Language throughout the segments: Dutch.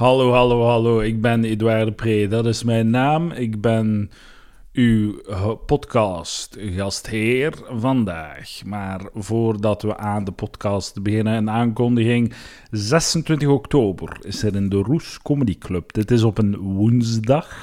Hallo, hallo, hallo. Ik ben Edouard Pre. Dat is mijn naam. Ik ben uw eh, podcast gastheer vandaag. Maar voordat we aan de podcast beginnen, een aankondiging. 26 oktober is er in de Roes Comedy Club. Dit is op een woensdag.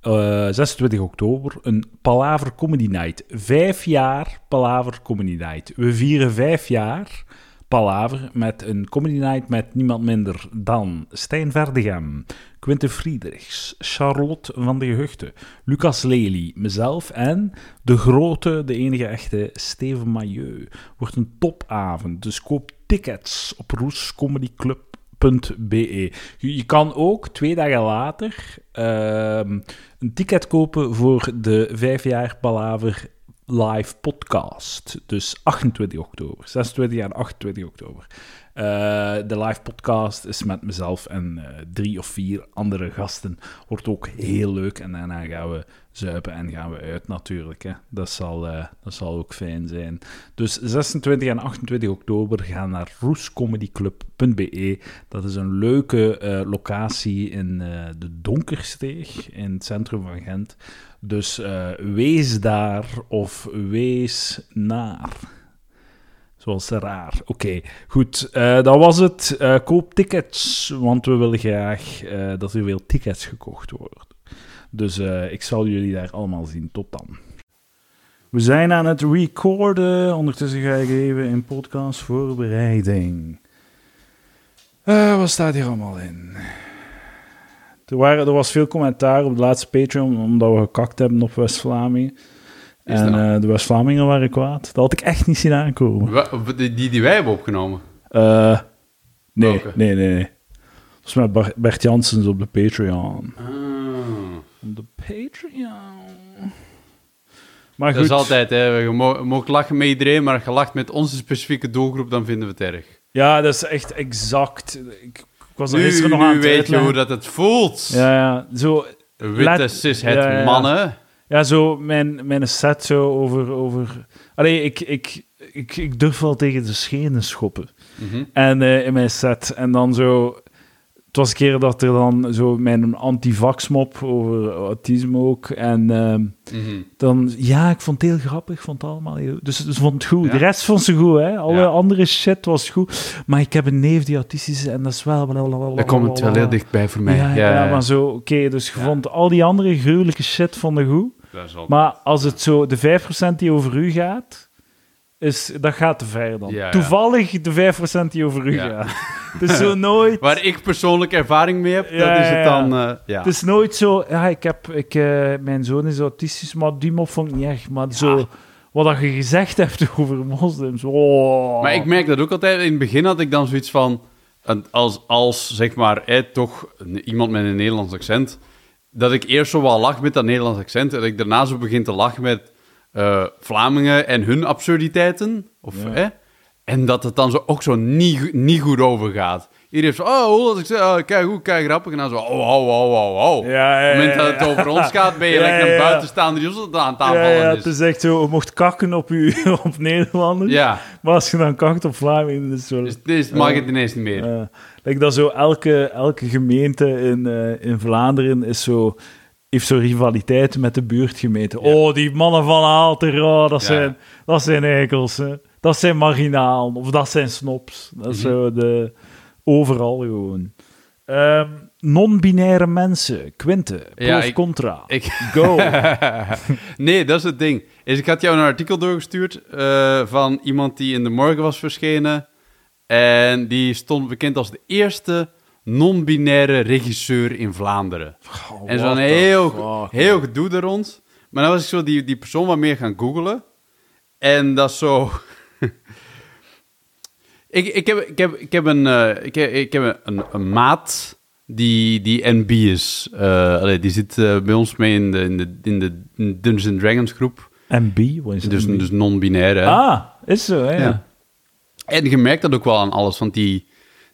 Eh, 26 oktober, een Palaver Comedy Night. Vijf jaar Palaver Comedy Night. We vieren vijf jaar Palaver met een comedy night met niemand minder dan Stijn Verdegem, Quinte Friedrichs, Charlotte van de Gehuchten, Lucas Lely, mezelf en de grote, de enige echte Steven Mailleu. Wordt een topavond, dus koop tickets op roescomedyclub.be. Je, je kan ook twee dagen later ehm, een ticket kopen voor de vijf jaar Palaver live podcast. Dus 28 oktober. 26 en 28 oktober. Eh, de live podcast is met mezelf en eh, drie of vier andere gasten. Wordt ook heel leuk. En daarna gaan we zuipen en gaan we uit natuurlijk. Hè. Dat, zal, eh, dat zal ook fijn zijn. Dus 26 en 28 oktober gaan naar roescomedyclub.be. Dat is een leuke locatie in de Donkersteeg in het centrum van Gent. Dus uh, wees daar of wees naar. Zoals raar. Oké, goed. Uh, dat was het. Uh, koop tickets, want we willen graag dat er veel tickets gekocht worden. Dus ik zal jullie daar allemaal zien. Tot dan. We zijn aan het recorden. Ondertussen ga ik even in podcast voorbereiding. wat staat hier allemaal in? Er, waren, er was veel commentaar op de laatste Patreon, omdat we gekakt hebben op West-Vlamingen. En uh, de West-Vlamingen waren kwaad. Dat had ik echt niet zien aankomen. Die, die, die wij hebben opgenomen? Uh, nee, nee, nee, nee. Dat was met Bert Janssens op de Patreon. Ah. Op de Patreon. Maar goed. Dat is altijd, hè. Je mag lachen met iedereen, maar als je lacht met onze specifieke doelgroep, dan vinden we het erg. Ja, dat is echt exact. Ik was er nu, gisteren nog aan het weet je hoe dat het voelt. Ja, ja. Zo, Witte cis het ja, ja. mannen. ja, zo mijn, mijn set zo over... over... Allee, ik, ik, ik, ik durf wel tegen de schenen schoppen. Mhm. En eh, in mijn set. En dan zo... Het was een keer dat er dan zo mijn antivax-mop over autisme ook. En ehm, Mhm. dan... Ja, ik vond het heel grappig. Ik vond het allemaal heel... Dus ze vond het goed. Ja. De rest vond ze goed, hè. Alle Ja. andere shit was goed. Maar ik heb een neef die autistisch is en dat is wel... Dat komt wel heel dichtbij voor mij. Ja, ja, maar zo... Oké, dus je vond al die andere gruwelijke shit vonden goed. Maar als het zo de 5% die over u gaat, is, dat gaat te ver dan. Toevallig de 5% die over u gaat. Het is zo nooit. Waar ik persoonlijk ervaring mee heb, Ja, dat is het ja. dan... eh, ja. Het is nooit zo. Ja, ik heb, ik, eh, mijn zoon is autistisch, maar die mop vond ik niet echt. Maar zo, wat dat je gezegd hebt over moslims. Oh. Maar ik merk dat ook altijd. In het begin had ik dan zoiets van... een- Als, als zeg maar, eh, toch iemand met een Nederlands accent... Dat ik eerst zo wel lach met dat Nederlands accent... En dat ik daarna zo begin te lachen met eh, Vlamingen en hun absurditeiten. Of, Ja. eh, en dat het dan zo, ook zo niet, niet goed overgaat. Iedereen heeft zo... Oh, als ik zeg... Oh, kijk goed, kijk grappig. En dan zo... Oh, oh, oh, oh, oh. Ja, ja, Op het moment dat het over ons gaat, ben je lekker een buitenstaander die ons aan het ja, aanvallen ja, het is echt zo, je mocht kakken op, u, op Nederlanders. Ja, Maar als je dan kakt op Vlamingen, dan is het zo... dus mag het ineens niet meer. Like dat zo elke, elke gemeente in, eh, in Vlaanderen is zo, heeft zo rivaliteit met de buurtgemeente. Ja. Oh, die mannen van Aalter, oh, dat, Ja. zijn, dat zijn eikels. Hè. Dat zijn marginaal of dat zijn snops. Dat is Mhm. zo de, overal gewoon. Ehm, Non-binaire mensen, Quinte, pro Ja, of ik- contra? Ik... Go. nee, dat is het ding. Is, ik had jou een artikel doorgestuurd eh, van iemand die in de morgen was verschenen. En die stond bekend als de eerste non-binaire regisseur in Vlaanderen. Oh, en zo'n heel, fuck, heel gedoe er rond. Maar dan was ik zo die, die persoon wat meer gaan googlen. En dat is zo... ik, ik, heb, ik, heb, ik heb een, eh, ik heb, ik heb een, een maat die, die NB is. Eh, allee, die zit eh, bij ons mee in de, in de, in de Dungeons and Dragons groep. MB, wat is Dus, dus non-binair. Ah, is zo, hè? Ja. En je merkt dat ook wel aan alles, want die,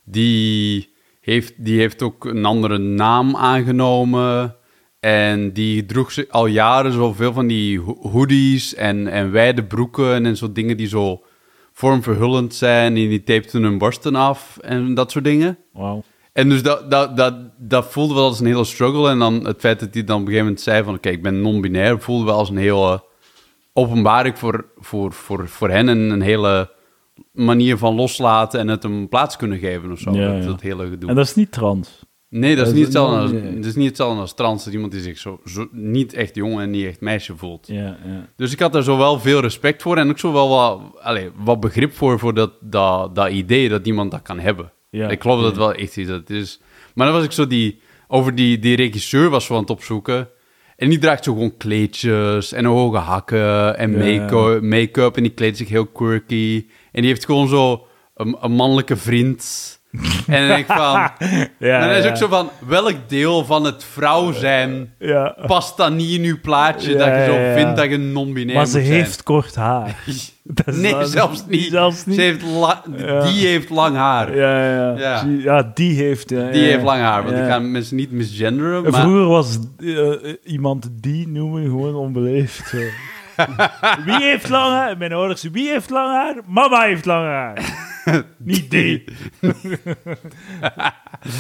die, heeft, die heeft ook een andere naam aangenomen. En die droeg al jaren zoveel van die ho- hoodies en, en wijde broeken en zo dingen die zo vormverhullend zijn. En die tapten hun borsten af en dat soort dingen. Wauw. En dus dat, dat, dat, dat voelde wel als een hele struggle. En dan het feit dat hij dan op een gegeven moment zei van... Oké, ik ben non-binair, voelde wel als een hele openbaring voor, voor, voor, voor hen. En een hele manier van loslaten en het hem plaats kunnen geven of zo. Ja, dat, ja. dat hele gedoe. En dat is niet trans. Nee, dat is, niet is hetzelfde als, is niet hetzelfde als trans. Dat is iemand die zich zo, zo niet echt jongen en niet echt meisje voelt. Ja, ja. Dus ik had daar zo wel veel respect voor en ook zo wel wat, allee, wat begrip voor, voor dat, dat, dat idee dat iemand dat kan hebben. Ja, ik geloof dat het wel echt iets dat is. Maar dan was ik zo die, over die, die regisseur was aan het opzoeken. En die draagt zo gewoon kleedjes en hoge hakken en make-up, make-up en die kleedt zich heel quirky. En die heeft gewoon zo een, een mannelijke vriend. En dan denk ik van... Ja, dan is ook zo van, welk deel van het vrouw zijn past dan niet in uw plaatje dat je zo vindt dat je non-binair Maar ze heeft kort haar. Nee, dan- zelfs niet. Zelfs niet. Ze heeft. Die heeft lang haar. Ja, ja, Ja. Die- ja, die heeft... Ja, Die heeft lang haar. Want ik ga mensen niet misgenderen. En Maar... Vroeger was eh, eh, iemand die noemen gewoon onbeleefd. wie heeft lang haar? Mijn ouders, wie heeft lang haar? Mama heeft lang haar. Niet die.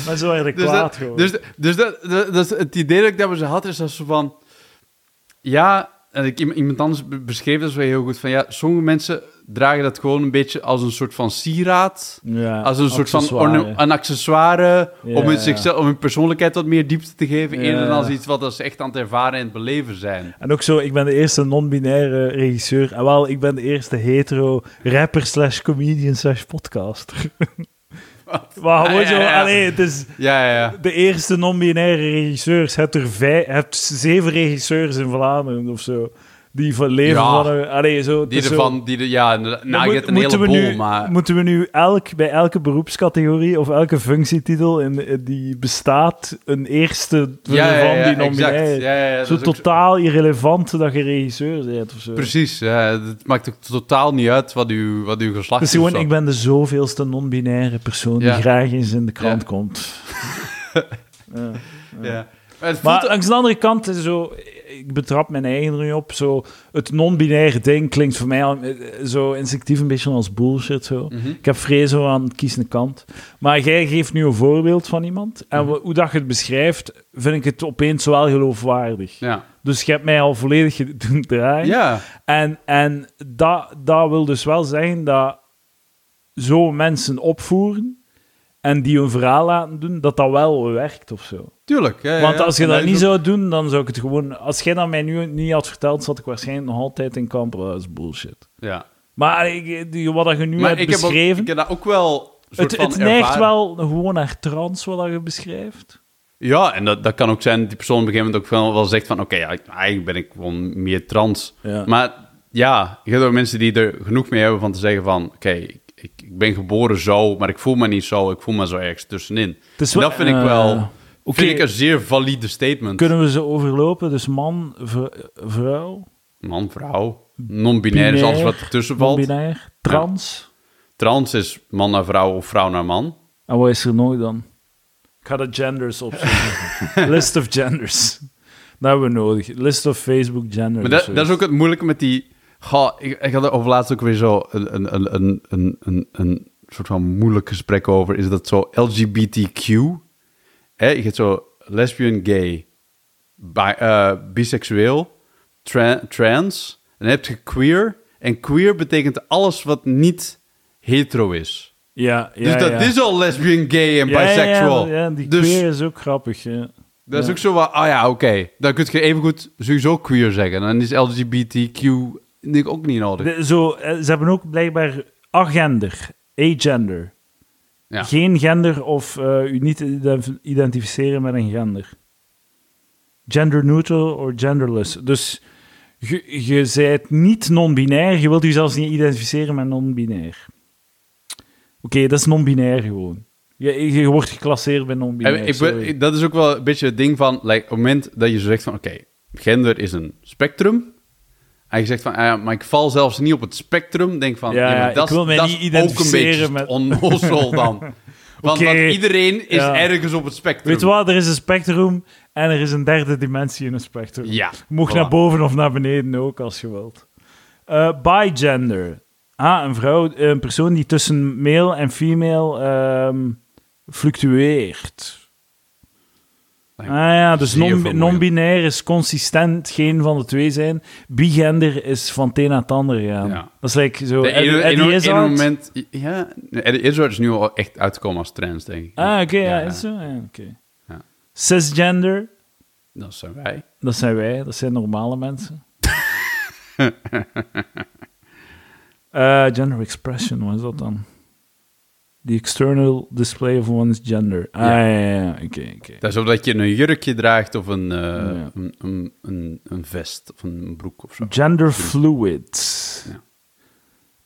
maar zo ik Dus, kwaad dat, gewoon. dus, dus dat, dat, dat is het idee dat ik ze had, is dat ze van... Ja, en ik, iemand anders be- beschreef dat zo heel goed. Van ja, sommige mensen dragen dat gewoon een beetje als een soort van sieraad. ja, Als een soort van een accessoire Ja, om, hun zichzelf, om hun persoonlijkheid wat meer diepte te geven. Eerder dan iets wat ze echt aan het ervaren en het beleven zijn. En ook zo, ik ben de eerste non-binaire regisseur. En wel, ik ben de eerste hetero rapper slash comedian slash podcaster. maar gewoon Ah, zo, ja, ja. allee, het is Ja, ja, de eerste non-binaire regisseurs. Je hebt er vijf, hebt zeven regisseurs in Vlaanderen of zo. Die van leven Ja. van een, allee, zo, Die is zo- ervan, die er, ja, nou, moet- hebt een moeten we heleboel, nu, maar... Moeten we nu elk, bij elke beroepscategorie of elke functietitel in, in die bestaat een eerste Ja, van ja, die. Ja, ja, ja, zo ook totaal irrelevant dat je regisseur bent of zo. Precies, ja, het maakt ook totaal niet uit wat uw, wat uw geslacht Dus is. gewoon, ik ben de zoveelste non-binaire persoon die graag eens in de krant komt. ja. Het voelt Maar langs de andere kant, is zo, ik betrap mijn eigen nu op, zo, het non-binaire ding klinkt voor mij al, eh, zo instinctief een beetje als bullshit. Zo. Mhm. Ik heb vrees aan het kiezen kant. Maar jij geeft nu een voorbeeld van iemand, en Mhm. hoe dat je het beschrijft, vind ik het opeens wel geloofwaardig. Ja. Dus je hebt mij al volledig doen draaien. ja, En, en dat, dat wil dus wel zeggen dat zo mensen opvoeren en die hun verhaal laten doen, dat dat wel werkt of zo. tuurlijk. Ja, ja, Want als je dat niet zou doen, dan zou ik het gewoon... Als jij dat mij nu niet had verteld, zat ik waarschijnlijk nog altijd in kamp. Oh, Dat is bullshit. Ja. Maar ik, die- wat je nu Maar hebt ik heb, ook, beschreven... ik heb dat ook wel... het het neigt wel gewoon naar trans, wat je beschrijft. Ja, en dat, dat kan ook zijn dat die persoon op een gegeven moment ook wel, zegt van... Oké, ja, eigenlijk ben ik gewoon meer trans. Ja. Maar ja, je hebt ook mensen die er genoeg mee hebben van te zeggen van... Oké, ben geboren zo, maar ik voel me niet zo. Ik voel me zo ergens tussenin. Dat vind ik eh, wel... oké. Vind ik een zeer valide statement. Kunnen we ze overlopen? Dus man, vrouw, Man, vrouw. Non-binair is alles wat ertussen valt. non-binair, trans. Trans is man naar vrouw of vrouw naar man. En wat is er nog dan? Ik ga de genders opzoeken. List of genders. Dat hebben we nodig. List of Facebook genders. Maar dat is ook het moeilijke met die... Goh, ik, ik had er over laatst ook weer zo een, een, een, een, een, een, een soort van moeilijk gesprek over. Is dat zo LGBTQ? Hè, je hebt zo lesbian, gay, bi, eh, biseksueel, tra- trans. En dan heb je queer. En queer betekent alles wat niet hetero is. Ja, ja, dus dat ja. is al lesbian, gay en bisexual. Ja, ja, die dus queer is ook grappig. Dat is ook zo wat... Ah ja, oké. Dan kun je even goed sowieso queer zeggen. Dan is LGBTQ ik ook niet nodig. De- zo, eh, ze hebben ook blijkbaar agender, agender. Ja. Geen gender of eh, u niet ident- identificeren met een gender. Gender neutral of genderless. Dus je, je bent niet non-binair, je wilt je zelfs niet identificeren met non-binair. Oké, dat is non-binair gewoon. Je, je wordt geclasseerd bij non-binair. Dat is ook wel een beetje het ding van... Like, op het moment dat je zegt van... Oké, gender is een spectrum. Je zegt van... ja, maar ik val zelfs niet op het spectrum. Denk van... Ja, Ja, dat, dat niet is ook een identificeren beetje met- onnozel dan. Want, want iedereen is ja. ergens op het spectrum. Weet je wat, er is een spectrum en er is een derde dimensie in een spectrum. Ja. Mocht voilà. naar boven of naar beneden ook, als je wilt. Eh bigender. Ah, een vrouw, een persoon die tussen male en female ehm, fluctueert. Ah ja, dus non- non-binair is consistent geen van de twee zijn. Bigender is van het een naar het ander. Ja. Dat is like zo... De Eddie, Eddie Izzard. moment... Ja, Eddie Izzard is nu al echt uitgekomen als trans, denk ik. Ah, oké, ja, Ja, is zo? Ja, oké. Ja. Cisgender, Dat zijn wij. dat zijn wij, dat zijn normale mensen. Eh, gender expression, wat is dat dan? The external display of one's gender. Ah, ja, Ja. oké, oké. Dat is of dat je een jurkje draagt of een, eh, Ja. een, een, een, een vest of een broek of zo. Gender fluid. Ja.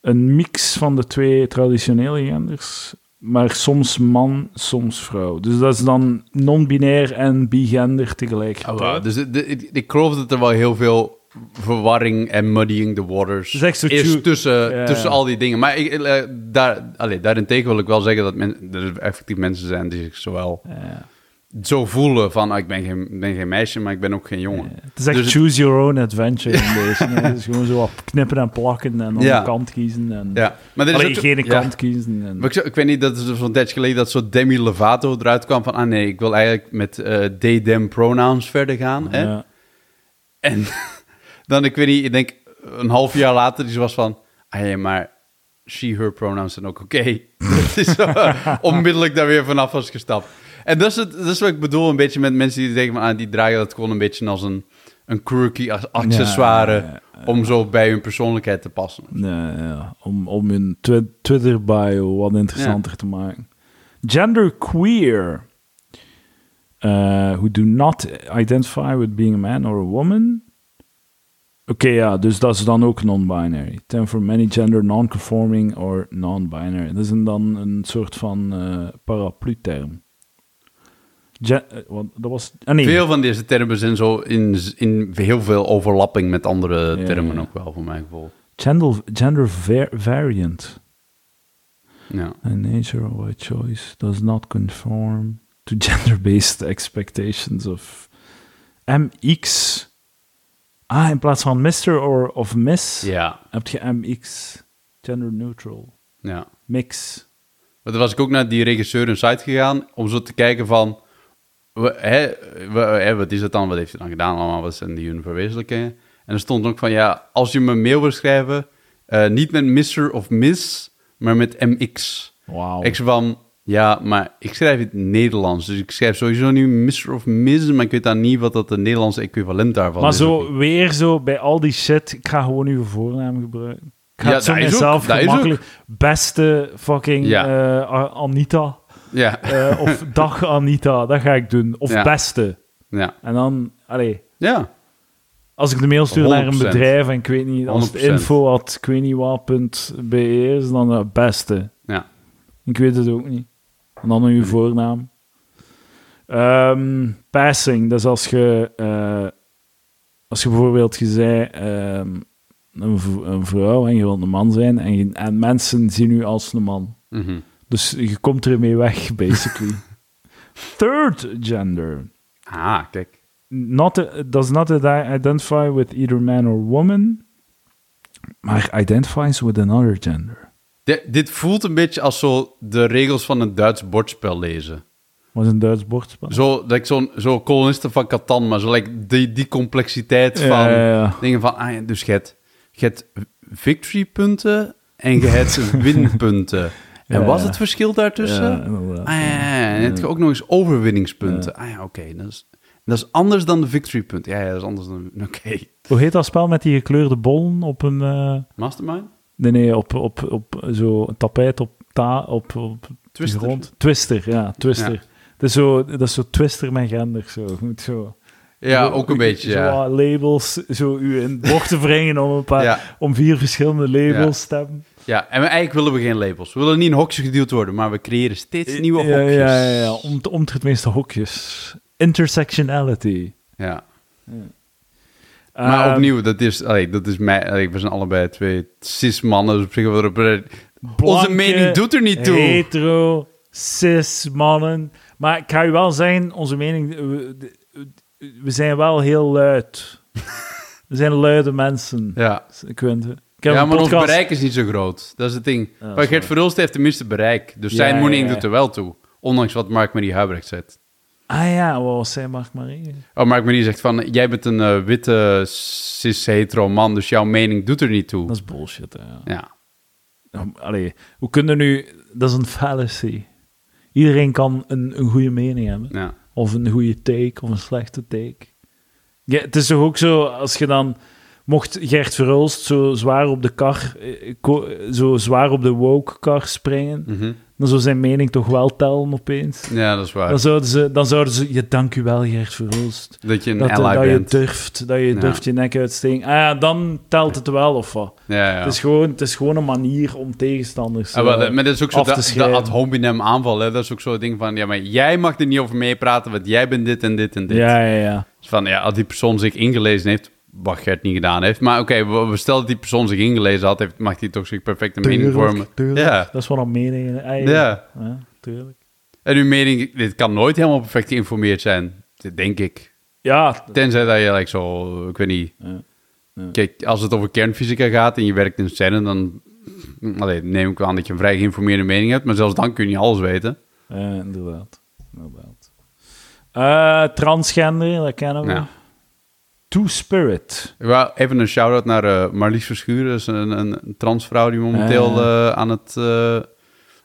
Een mix van de twee traditionele genders, maar soms man, soms vrouw. Dus dat is dan non-binair en bigender tegelijk. Oh, wow. Dus de- de- ik, ik geloof dat er wel heel veel verwarring en muddying the waters Het is echt zo is tussen, tussen al die dingen. Maar ik, eh, daar, allee, daarentegen wil ik wel zeggen dat men, er effectief mensen zijn die zich zowel Ja. zo voelen van ah, ik ben geen, ben geen meisje, maar ik ben ook geen jongen. Het is echt Dus choose your own adventure in deze. Het is gewoon zo wat knippen en plakken en Ja. een kant kiezen. En... Ja, maar er is Allee, ook zo- geen ja. kant kiezen. En... Ik, ik weet niet, dat is zo'n tijdje geleden dat zo Demi Lovato eruit kwam van... Ah nee, ik wil eigenlijk met eh they, them pronouns verder gaan. Hè? En dan, ik weet niet, ik denk een half jaar later, die was van... Ah maar she, her pronouns zijn ook oké. Het is zo, onmiddellijk daar weer vanaf was gestapt. En dat is, het, dat is wat ik bedoel een beetje met mensen die van... Ah, die dragen dat gewoon een beetje als een, een quirky accessoire... Ja, ja, om zo bij hun persoonlijkheid te passen. Om, om hun twi- Twitter-bio wat interessanter te maken. Genderqueer. Uh, who do not identify with being a man or a woman. Oké, ja, dus dat is dan ook non-binary. Term for many gender non-conforming or non-binary. Dat is dan een soort van eh paraplu-term. Gen- eh, wat, dat was... Ah, nee. Veel van deze termen zijn zo in, in heel veel overlapping met andere Ja, termen ja. ook wel, voor mijn gevoel. Gender, gender va- variant. Ja. A nature or by choice does not conform to gender-based expectations of MX. Ah, in plaats van Mr. or of Miss Ja, heb je MX. Gender neutral. ja. Mix. Maar dan was ik ook naar die regisseur een site gegaan om zo te kijken van... Hè, hè, wat is het dan? Wat heeft hij dan gedaan allemaal? Wat zijn die hun verwezenlijkingen? En er stond ook van, ja, als je me mail wil schrijven... eh, niet met Mr. of Miss, maar met MX. Wauw. Ik van, ja, maar ik schrijf het Nederlands. Dus ik schrijf sowieso niet Mr. of Miss, maar ik weet dan niet wat dat de Nederlandse equivalent daarvan Maar is. zo weer zo bij al die shit, ik ga gewoon uw voornaam gebruiken. Ik ga Ja, het zo mezelf gemakkelijk. Beste fucking Ja. eh, Anita. Ja, eh, of dag Anita, dat ga ik doen. Of Ja. beste. ja, En dan, allee, ja. als ik de mail stuur naar een 100%. bedrijf en ik weet niet, als het 100%. info at ik weet niet wat punt be is, dan het beste. ja. Ik weet het ook niet. En dan uw voornaam. Ehm, passing, dat is als je, eh, als je bijvoorbeeld je zei, ehm, een, een vrouw en je wilt een man zijn en, je- en mensen zien u als een man. Mhm. Dus je komt ermee weg, basically. Third gender. Ah, kijk. Not does not identify with either man or woman, maar identifies with another gender. Di- dit voelt een beetje als zo de regels van een Duits bordspel lezen. Was een Duits bordspel. Zo, dat ik zo'n zo kolonisten van Catan, maar zo like, die, die complexiteit van ja, ja. dingen van, ah dus je hebt, je hebt victory punten en je hebt winpunten. En wat is ja. het verschil daartussen? Ah ja, en heb je ook nog eens overwinningspunten. Ah ja, oké, dat, is, dat is anders dan de victory punten. Ja, ja, dat is anders dan, oké. Hoe heet dat spel met die gekleurde bollen op een... eh, Mastermind? Nee, nee, op, op, op zo'n tapijt op, ta, op, op Twister? grond. Twister, ja, Twister. Ja. Dat, is zo, dat is zo Twister met gender, zo. Moet zo... Ja, zo- ook een beetje, zo ja. labels, zo u in bochten wringen om, een paar, Ja. om vier verschillende labels te. Ja, en we, eigenlijk willen we geen labels. We willen niet in hokjes geduwd worden, maar we creëren steeds nieuwe ja, hokjes. Ja, ja, ja. Om, om het meeste hokjes. Intersectionality. Ja. Maar Ehm, opnieuw, dat is, allee, dat is mij, allee, we zijn allebei twee cis-mannen, dus op zich wel op- Onze blanke, mening doet er niet toe. Hetero, cis, mannen. Maar ik ga u wel zeggen, onze mening... We, we zijn wel heel luid. we zijn luide mensen, Ja, Quinten. Ja maar ons bereik is niet zo groot. Dat is het ding. maar Gert Verhulst heeft tenminste bereik, dus Ja, zijn mening ja. doet er wel toe. Ondanks wat Mark Marie Huibrecht zegt. Ah ja, wat was zij, Mark Marie? Oh, Mark Marie zegt van, jij bent een eh, witte cis-hetero man, dus jouw mening doet er niet toe. Dat is bullshit, hè, ja. Ja. Nou, Allee, hoe kunnen nu... Dat is een fallacy. Iedereen kan een, een goede mening hebben. ja. Of een goede take, of een slechte take. Ja, het is toch ook zo, als je dan... Mocht Gert Verhulst zo zwaar op de kar... eh, Zo zwaar op de woke-kar springen... Mhm. Dan zou zijn mening toch wel tellen opeens. Ja, dat is waar. Dan zouden ze... Dan zouden ze je dank u wel, Gert Verhulst. dat je een Dat, ally dat je durft, dat je Ja. durft je nek uitsteken. Ah ja, dan telt het wel, of wat? Ja, ja. Het, is gewoon, het is gewoon een manier om tegenstanders Ah, wel, eh, maar dat is ook zo te de schrijven. ad hominem aanval. Hè? Dat is ook zo'n ding van, ja, maar jij mag er niet over meepraten, want jij bent dit en dit en dit. Ja, ja, ja. Dus van, ja, als die persoon zich ingelezen heeft, wat Gert niet gedaan heeft. Maar oké, we, we stellen dat die persoon zich ingelezen had, heeft, mag hij toch zich perfect een mening vormen. tuurlijk. Ja. Dat is wat een mening. Ja. ja, tuurlijk. En uw mening, dit kan nooit helemaal perfect geïnformeerd zijn, dit denk ik. Ja, Tenzij dat je, like, zo, ik weet niet... Ja. Ja. Kijk, als het over kernfysica gaat en je werkt in scène, dan allee, neem ik wel aan dat je een vrij geïnformeerde mening hebt. Maar zelfs dan kun je niet alles weten. ja, inderdaad. inderdaad. Eh, transgender, dat kennen we. Ja. Two-spirit. Ik wou even een shout-out naar eh, Marlies Verschuren. Dat is een, een, transvrouw die momenteel Ah. eh, aan, het, eh,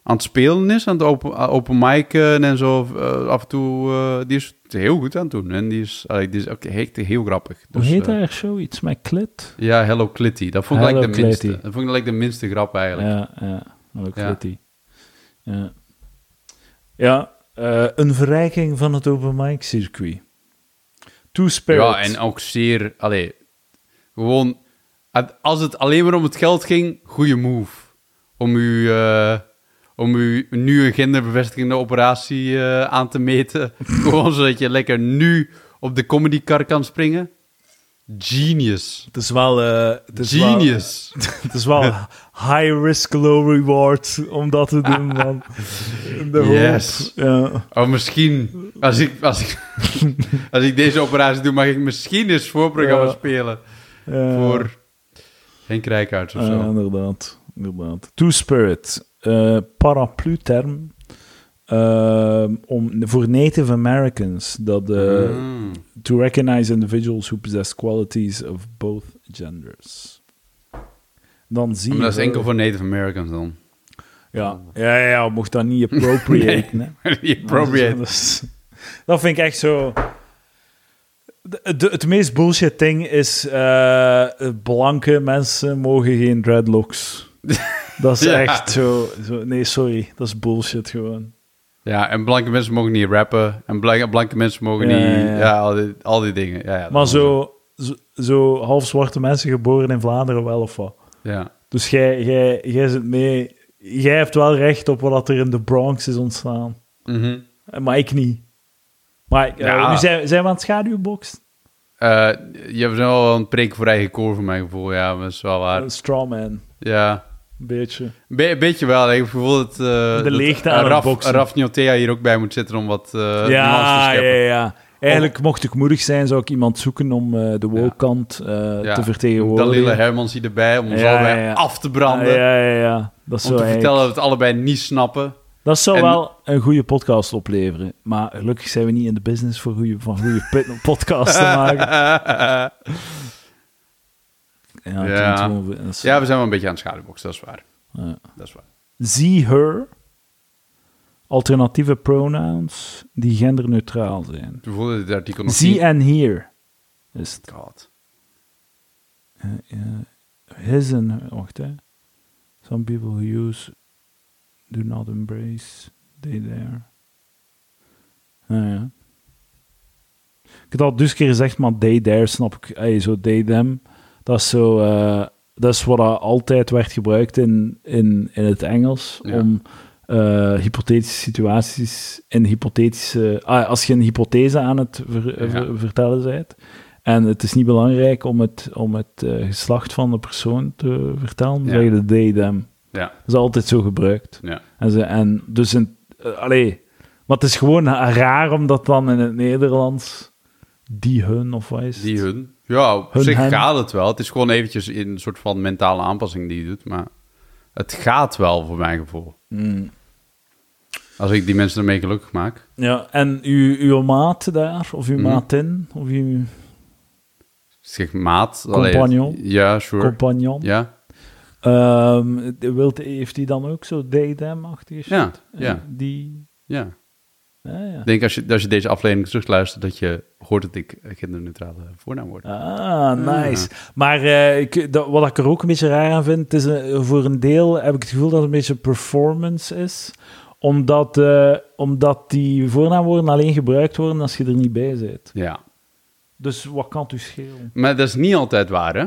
aan het spelen is. Aan het open, open en zo. af en toe, die is het heel goed aan het doen. En die is, die is ook echt heel grappig. Hoe Dus, heet eh, haar show? Iets met klit? Ja, Hello Clitty. Dat vond ik Hello like de minste. Dat vond ik like de minste grap eigenlijk. Ja, ja. Ja. Clitty. Ja. Ja, een verrijking van het open mic circuit. Ja, en ook zeer... Allee, gewoon... Als het alleen maar om het geld ging, goede move. Om u, eh, om u nu een genderbevestigende operatie eh, aan te meten. gewoon zodat je lekker nu op de comedykar kan springen. Genius. Het is wel... eh, het is wel- Genius. Het is wel high risk, low reward om dat te doen, man. De. Yes. Ja. Oh, misschien... Als ik, als, ik, als ik deze operatie doe, mag ik misschien eens voorprogramma Ja. spelen. Ja. Voor Henk Rijkaards of Ja, zo. inderdaad. inderdaad. Two-spirit. eh paraplu-term ehm, om, voor Native Americans. Dat, eh, Mm. To recognize individuals who possess qualities of both genders. Dan zie Maar dat is enkel voor Native Americans dan. Ja, ja, ja, ja, mocht dat niet appropriate. Die appropriate. Dat, is- dat vind ik echt zo. De, de- het meest bullshit ding is: eh, blanke mensen mogen geen dreadlocks. Dat is Ja. echt zo, zo. Nee, sorry, dat is bullshit gewoon. Ja, en blanke mensen mogen niet rappen. En blanke, blanke mensen mogen Ja, niet... ja, al, die, al die dingen. Ja, Maar zo, zo, zo half zwarte mensen geboren in Vlaanderen wel of wat. Ja. Dus jij, jij, jij zit mee. Jij hebt wel recht op wat er in de Bronx is ontstaan. Eh, Maar ik niet. Maar Ja. nu zijn, zijn we aan het schaduwbox. Eh, je hebt wel een preek voor eigen koor, voor mijn gevoel. Ja, dat is wel waar. Een strawman, Ja, beetje. be- beetje wel. Ik heb het gevoel dat... eh, dat, leegte aan Raf. Raf Niotea hier ook bij moet zitten om wat eh te ja, ja, scheppen. ja. Eigenlijk, mocht ik moedig zijn, zou ik iemand zoeken om eh, de woke-kant eh, Ja. te vertegenwoordigen. Dalila Hermans hier erbij om ons Ja, allebei ja, ja. af te Ah, branden. ja, ja, ja. Dat Om zou, te eigenlijk- vertellen dat we het allebei niet snappen. dat zou En- wel een goede podcast opleveren. Maar gelukkig zijn we niet in de business voor goede, van goede podcasts te maken. Ja, Ja. het klinkt gewoon- dat is- ja, we zijn wel een beetje aan het schaduwboxen, dat is waar. ja. Dat is waar. Ze, her. Alternatieve pronouns die genderneutraal zijn. Bijvoorbeeld dit artikel nog Ze niet. en here. Is het. God. Uh, uh, his and her. Wacht, hè. Some people who use do not embrace they there. Ja. Ik had al dus keer gezegd, maar they there snap ik. Ey, zo they them. Dat is zo. eh, dat is wat er altijd werd gebruikt in, in, in het Engels Ja. om eh, hypothetische situaties in hypothetische. Ah, als je een hypothese aan het ver- Ja. ver- vertellen bent. En het is niet belangrijk om het, om het eh, geslacht van de persoon te vertellen. Ja. zeg je de they, them. Ja, Dat is altijd zo gebruikt. ja. En, ze, en dus in, allee, maar het is gewoon raar om dat dan in het Nederlands die hun of wat is het? Die hun. Ja, op Hun, zich hen. gaat het wel. Het is gewoon eventjes in een soort van mentale aanpassing die je doet. Maar het gaat wel, voor mijn gevoel. Mm. Als ik die mensen ermee gelukkig maak. Ja, en uw, uw maat daar, of uw Mhm. maatin, of uw Zeg maat. Compagnon. Allee, ja, sure. compagnon. ja, Ehm, wilt, heeft hij dan ook zo daydam-achtige shit? ja, Eh, ja, Die... ja. Ja, ja. Ik denk als je, als je deze aflevering terugluistert, dat je hoort dat ik genderneutrale voornaam word. Ah, nice. Maar eh, ik, dat, wat ik er ook een beetje raar aan vind, is een- voor een deel heb ik het gevoel dat het een beetje performance is. Omdat, eh, omdat die voornaamwoorden alleen gebruikt worden als je er niet bij bent. Ja. Dus wat kan het u schelen? Maar dat is niet altijd waar, hè?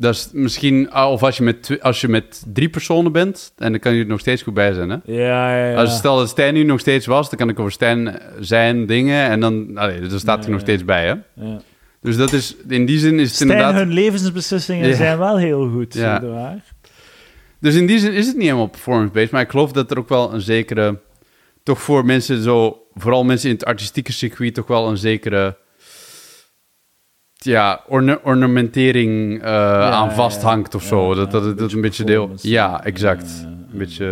Dat is misschien, ah, of als je, met, als je met drie personen bent, en dan kan je er nog steeds goed bij zijn, hè? Ja, ja, ja. Als stel dat Stijn nu nog steeds was, dan kan ik over Stijn zijn dingen, en dan, allee, dan staat hij Ja, nog steeds bij, hè? ja. Dus dat is, in die zin is het Stijn, inderdaad... hun levensbeslissingen zijn wel heel goed. Ja. Ja. Waar? Dus in die zin is het niet helemaal performance-based, maar ik geloof dat er ook wel een zekere, toch voor mensen zo, vooral mensen in het artistieke circuit, toch wel een zekere, ja, orna- ornamentering eh, aan vasthangt of ja, zo. ja, dat, dat, een dat, een beetje deel. Ja, exact. Een beetje.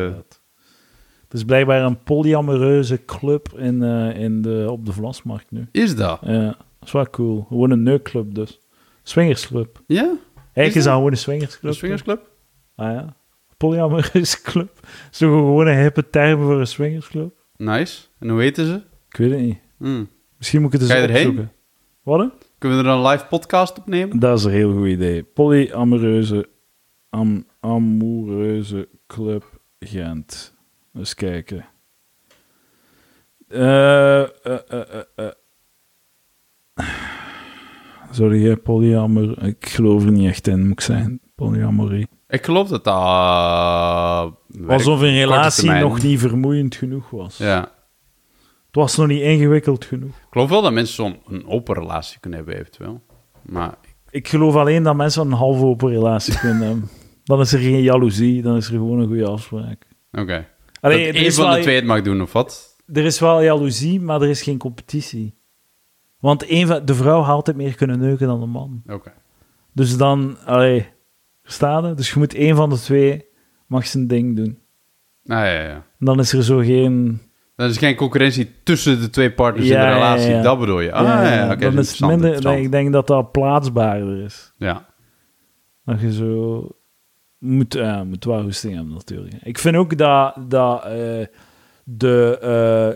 Het is blijkbaar een polyamoreuze club in, eh, in de, op de Vlasmarkt nu. Is dat? Ja, dat is wel cool. Gewoon een neukclub dus. Swingersclub. Ja? Eigenlijk is dat? gewoon een swingersclub. Een swingersclub? Ah ja. Polyamoreuze club. Is toch gewoon een hippe term voor een swingersclub? Nice. En hoe heten ze? Ik weet het niet. Hmm. Misschien moet ik het Ga eens je erheen? opzoeken. Wat? Kunnen we er een live podcast opnemen? Dat is een heel goed idee. Polyamoreuze am, amoureuze club Gent. Eens kijken. Eh, eh, eh, eh, eh. Sorry, hè, polyamor. Ik geloof er niet echt in, moet ik zijn. Polyamorie. Ik geloof dat dat... uh, werkt Alsof een relatie nog niet vermoeiend genoeg was. Ja. Het was nog niet ingewikkeld genoeg. Ik geloof wel dat mensen zo'n een open relatie kunnen hebben, eventueel. Maar Ik geloof alleen dat mensen een half open relatie kunnen hebben. Dan is er geen jaloezie, dan is er gewoon een goede afspraak. oké. Één is van wel, de twee het mag doen, of wat? er is wel jaloezie, maar er is geen competitie. Want een van, de vrouw had altijd meer kunnen neuken dan de man. Oké. Dus dan, allee, verstaan? Dus je moet één van de twee mag zijn ding doen. Nou ja, ja. Dan is er zo geen... Dan is geen concurrentie tussen de twee partners in de relatie. Dat bedoel je? Ah, ja, oké. dat is het minder... Ik denk dat dat plaatsbaarder is. Ja. Dat je zo... Moet, ja, moet wel hebben, natuurlijk. Ik vind ook dat, dat eh, de,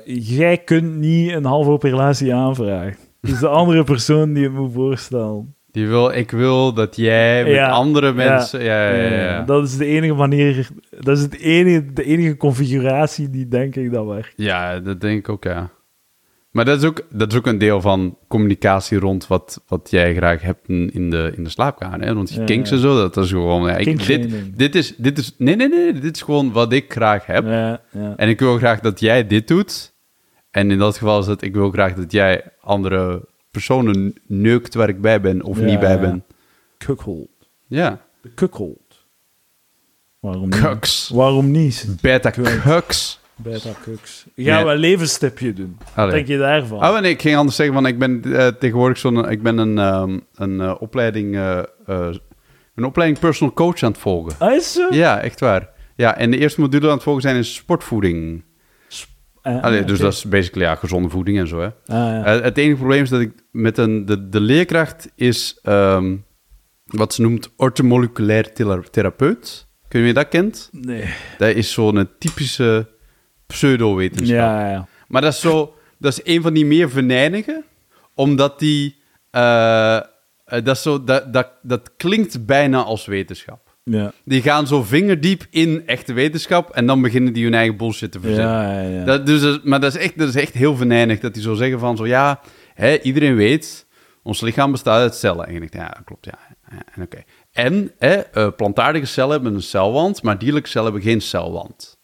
eh, jij kunt niet een half open relatie aanvragen. Dus de andere persoon die het moet voorstellen. Die wil, ik wil dat jij met Ja, andere mensen... Ja, ja, ja. Ja. Dat is de enige manier... Dat is het enige, de enige configuratie die, denk ik, dat werkt. Ja, dat denk ik ook, ja. Maar dat is ook, dat is ook een deel van communicatie rond wat, wat jij graag hebt in de, in de slaapkamer. Hè? Want Ja, kinks en zo, dat is gewoon... Ja, ik, dit, dit, is, dit is... Nee, nee, nee. Dit is gewoon wat ik graag heb. Ja, ja. En ik wil graag dat jij dit doet. En in dat geval is het... Ik wil graag dat jij andere personen neukt waar ik bij ben of Ja, niet bij ben. Cuckold. Ja. De cuckold. Waarom niet? Kuks. Waarom niet? Beta kuks. Beta kuks. Gaan Ja. we een levenstipje doen? Wat Allee. denk je daarvan? Oh, nee, ik ging anders zeggen, want ik ben eh, tegenwoordig zo'n... Ik ben een, ehm, een eh, opleiding... eh, eh, een opleiding personal coach aan het volgen. Ah, is zo? Ja, echt waar. Ja, en de eerste module aan het volgen zijn is sportvoeding. Ah, Allee, dus dat is basically ja, gezonde voeding en zo, hè. Ah, ja. Eh, het enige probleem is dat ik met een... De, de leerkracht is ehm, wat ze noemt ortomoleculair thera- therapeut. Kun je dat kent? nee. Dat is zo'n typische pseudo-wetenschap. Ja, ja. Maar dat is zo, dat is een van die meer venijnige, omdat die, eh, eh, dat, zo, dat, dat, dat klinkt bijna als wetenschap. Ja, Die gaan zo vingerdiep in echte wetenschap en dan beginnen die hun eigen bullshit te verzinnen. ja, ja. ja. Dat, dus, dat- maar dat is, echt, dat is echt heel venijnig, dat die zo zeggen van zo, ja, hè, iedereen weet, ons lichaam bestaat uit cellen. En je denkt, ja, dat klopt, ja. En, oké. en hè, eh, plantaardige cellen hebben een celwand, maar dierlijke cellen hebben geen celwand.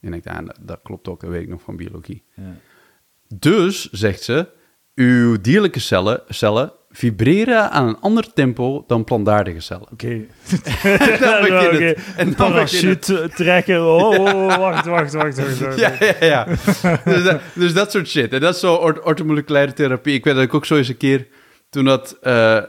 En denkt, ja, dat, dat klopt ook, dat weet ik nog van biologie. Ja. Dus, zegt ze, uw dierlijke cellen, cellen vibreren aan een ander tempo dan plantaardige cellen. Oké. Dan begint Oké. het. En dan Parachute trekken. Oh, oh, oh, wacht, wacht, wacht. wacht, wacht. Ja, ja, ja. dus, dat, dus dat soort shit. En dat is zo ort- orthomoleculaire therapie. Ik weet dat ik ook zo eens een keer, toen dat eh, eh,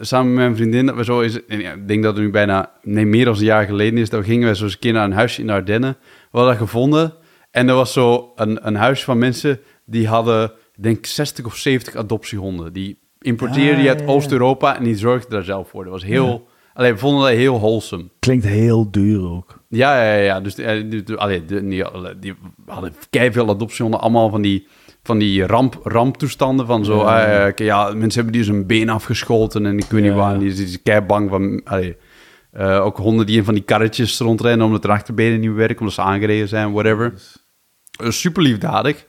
samen met mijn vriendin, dat we zo eens, en ja, ik denk dat het nu bijna, nee, meer dan een jaar geleden is, dat gingen we zo eens een keer naar een huisje in de Ardennen. We hadden dat gevonden En er was zo een, een huis van mensen die hadden, ik denk 60 of 70 adoptiehonden. Die importeerden die Ah, uit ja, ja. Oost-Europa en die zorgden daar zelf voor. Dat was heel... Allee, we vonden dat heel wholesome. Klinkt heel duur ook. Ja, ja, ja. Dus eh, die, die, allee, die, die, die hadden veel adoptiehonden, allemaal van die, van die ramp, ramptoestanden. Van zo, Ja. ja, mensen hebben die zijn been afgeschoten en ik weet niet waar. En die is, die kei bang van... Allee, eh, ook honden die in van die karretjes rondrennen omdat de achterbenen niet werken, omdat ze aangereden zijn, whatever. Eh, Super liefdadig.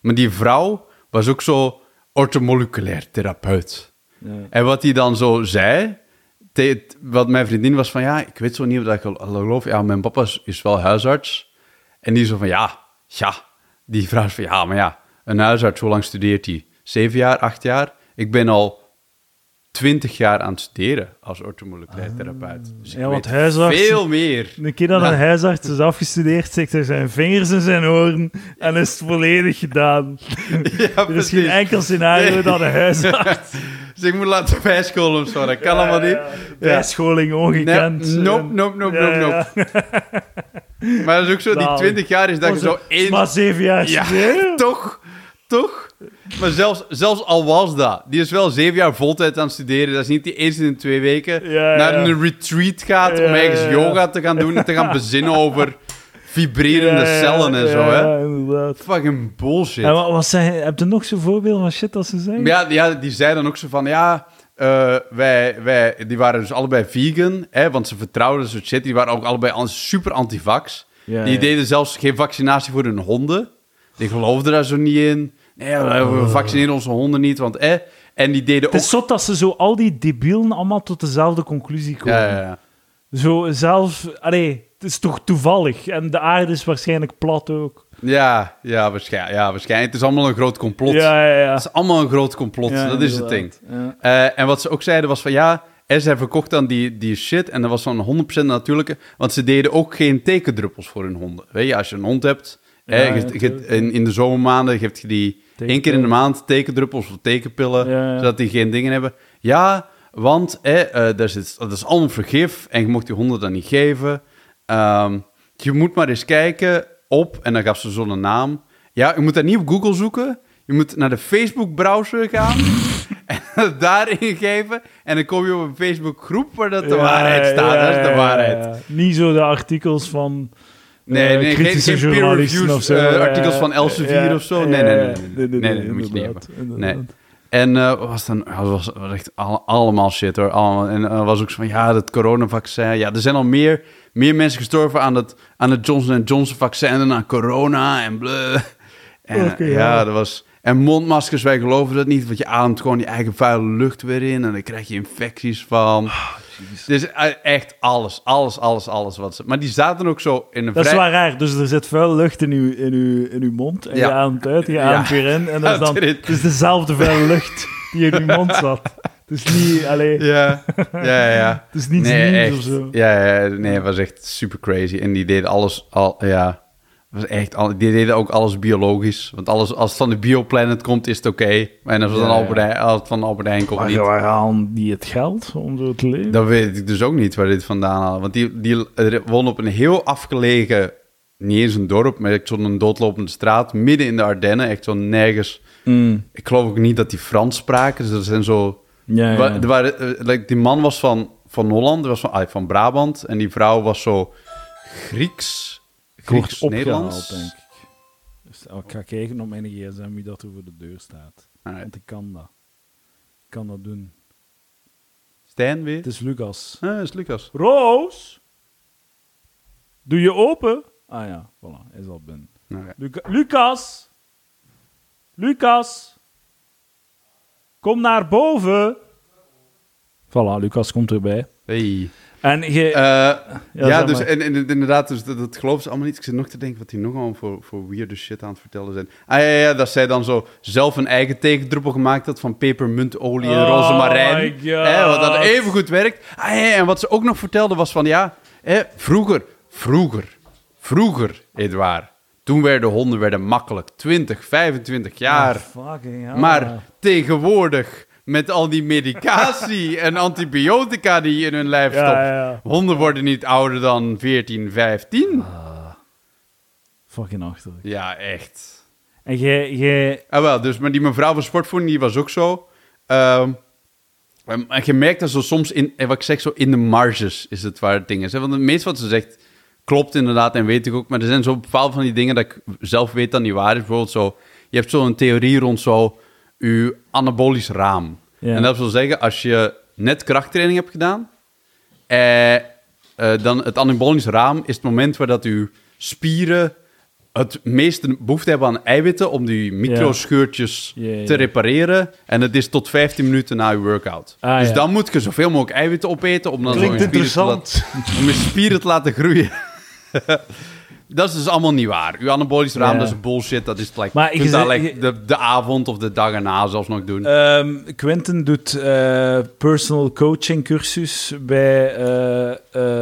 Maar die vrouw was ook zo ortomoleculair therapeut. Ja. En wat hij dan zo zei, te- wat mijn vriendin was van, ja, ik weet zo niet of dat ik gel- geloof. Ja, mijn papa is, is wel huisarts. En die zo van, ja, ja. Die is van, ja, maar ja, een huisarts, hoe lang studeert hij? Zeven jaar, acht jaar? Ik ben al twintig jaar aan het studeren als ortomoleculair therapeut. Dus Ja, want huisarts- veel meer. Een keer dat Ja. een huisarts is afgestudeerd, zegt hij zijn vingers in zijn oren en is het volledig gedaan. Ja, Er is geen enkel scenario Nee. dat een huisarts... Dus ik moet laten bijscholen of zo, dat kan allemaal niet. Bijscholing Nee, ongekend. nope, nope, nope, Ja, nope, ja. nope. Maar dat is ook zo, die Nou, 20 jaar is dat je zo één... Maar zeven jaar Ja, studeren? toch? Toch? Maar zelfs, zelfs al was dat, die is wel zeven jaar voltijd aan het studeren. Dat is niet die eens in de twee weken Ja, naar een retreat gaat om ergens yoga te gaan doen en te gaan bezinnen over vibrerende cellen en zo, hè? Ja, inderdaad. Fucking bullshit. En wat, heb je nog zo'n voorbeeld van shit dat ze zeggen? Ja, ja, die zei dan ook zo van, ja, eh, wij, wij, die waren dus allebei vegan, hè, want ze vertrouwden zo'n shit. Die waren ook allebei super antivax. Ja, die ja. deden zelfs geen vaccinatie voor hun honden. Die geloofden daar zo niet in. Nee, we, we vaccineren onze honden niet, want eh. En die deden Het ook... is zot dat ze zo al die debielen allemaal tot dezelfde conclusie komen. Ja, ja, ja. Zo zelf... Allee, het is toch toevallig. En de aarde is waarschijnlijk plat ook. Ja, ja, waarschijnlijk, ja, waarschijnlijk. Het is allemaal een groot complot. Ja, ja, ja. Het is allemaal een groot complot, dat is het ding. Eh, en wat ze ook zeiden was van ja, en zij verkocht dan die, die shit en dat was dan 100% natuurlijke, want ze deden ook geen tekendruppels voor hun honden. Weet je, als je een hond hebt, hè, je, je- in, in de zomermaanden geeft je die één keer in de maand tekendruppels of tekenpillen, Ja, ja. zodat die geen dingen hebben. Ja, want eh, daar zit, dat is allemaal vergif en je mocht die honden dan niet geven. Ehm, je moet maar eens kijken op, en dan gaf ze zo'n naam. Ja, je moet dat niet op Google zoeken. Je moet naar de Facebook-browser gaan en daarin geven. En dan kom je op een Facebook-groep waar dat de Ja, waarheid staat. dat is de waarheid. Niet zo de artikels van... Nee, eh, nee geen, kritische geen peer reviews, of zo. eh, Ja, artikels van Elsevier of zo. Nee, nee, nee. Nee, nee, moet je niet hebben. Nee. En eh, wat was dan, was, echt al- allemaal shit hoor. Allemaal. En er was ook zo van, ja, dat coronavaccin. Ja, er zijn al meer, meer mensen gestorven aan het, aan het Johnson Johnson vaccin dan aan corona en bleh. En ja, ja. dat was... En mondmaskers, wij geloven dat niet, want je ademt gewoon je eigen vuile lucht weer in en dan krijg je infecties van. Dus eh, echt alles, alles, alles, alles wat ze... Maar die zaten ook zo in een Dat is wel raar. Dus er zit vuil lucht in uw, in uw, in uw mond. En Ja. je ademt uit, je Ja. ademt weer in. En dat is dan het is dezelfde vuile lucht die in uw mond zat. Het is niet... Allee, Ja, ja, ja. het is niet nee, nieuws echt. of zo. Ja, ja, nee, het was echt super crazy. En die deden alles al, ja. Was echt, al, die deden ook alles biologisch. Want alles, als het van de Bioplanet komt, is het oké. En als het, Ja, van. Albert Heijn, als het van Albert Heijn komt, Maar niet. die het geld om zo te leven? Dan weet ik dus ook niet waar dit vandaan halen. Want die, die wonen op een heel afgelegen, niet eens een dorp, maar echt zo'n doodlopende straat, midden in de Ardennen. Echt zo nergens. Mm. Ik geloof ook niet dat die Frans spraken. Dus er zijn zo Ja, ja. Eh, like, die man was van, van Holland, was van, ah, van Brabant. En die vrouw was zo Grieks, Grieks, Nederlands. denk ik. Dus, oh, ik ga kijken op mijn gsm wie dat er voor de deur staat. Alright. Want ik kan dat. Ik kan dat doen. Stijn weer? Het is Lucas. Ah, dat is Lucas. Roos? Doe je open? Ah ja, voilà, is al binnen. Luca- Lucas? Lucas? Kom naar boven. Voilà, Lucas komt erbij. Hey. En je... Eh, ja, dus maar. en, en inderdaad, dus dat, dat geloven ze allemaal niet. Ik zit nog te denken wat die nog allemaal voor, voor weirde shit aan het vertellen zijn. Ah ja, ja, dat zij dan zo zelf een eigen tegendruppel gemaakt had van pepermuntolie en Oh rozemarijn. God. Hè, wat dat even goed werkt. Ah, ja, en wat ze ook nog vertelde was van ja, hè, vroeger, vroeger, vroeger, Edouard. Toen werden honden werden makkelijk 20, 25 jaar. Fucking. Maar tegenwoordig, met al die medicatie en antibiotica die je in hun lijf stopt, Ja, ja. honden worden niet ouder dan 14, 15. Fucking achterlijk. Ja, echt. En jij... jij Ah, wel, dus, maar die mevrouw van sportvoeding, die was ook zo. Ehm, en en je merkt dat zo soms in, eh, wat ik zeg, zo in de marges is het waar het ding is. Hè? Want het meeste wat ze zegt klopt inderdaad en weet ik ook. Maar er zijn zo bepaalde van die dingen dat ik zelf weet dat niet waar is. Bijvoorbeeld zo, je hebt zo'n theorie rond zo, je anabolisch raam. Ja. En dat wil zeggen, als je net krachttraining hebt gedaan, eh, eh, dan het anabolisch raam is het moment waar dat uw spieren het meeste behoefte hebben aan eiwitten om die microscheurtjes Ja, ja. te repareren. En het is tot 15 minuten na je workout. Ah, dus ja. dan moet je zoveel mogelijk eiwitten opeten om dan zo je spieren te interessant. laten- om je spieren te laten groeien. dat is dus allemaal niet waar. Uw anabolisch raam, Ja. dat is bullshit. Dat is like, Maar je kunt dat like, de, de avond of de dag erna zelfs nog doen. Ehm, Quentin doet eh, personal coaching cursus bij, eh,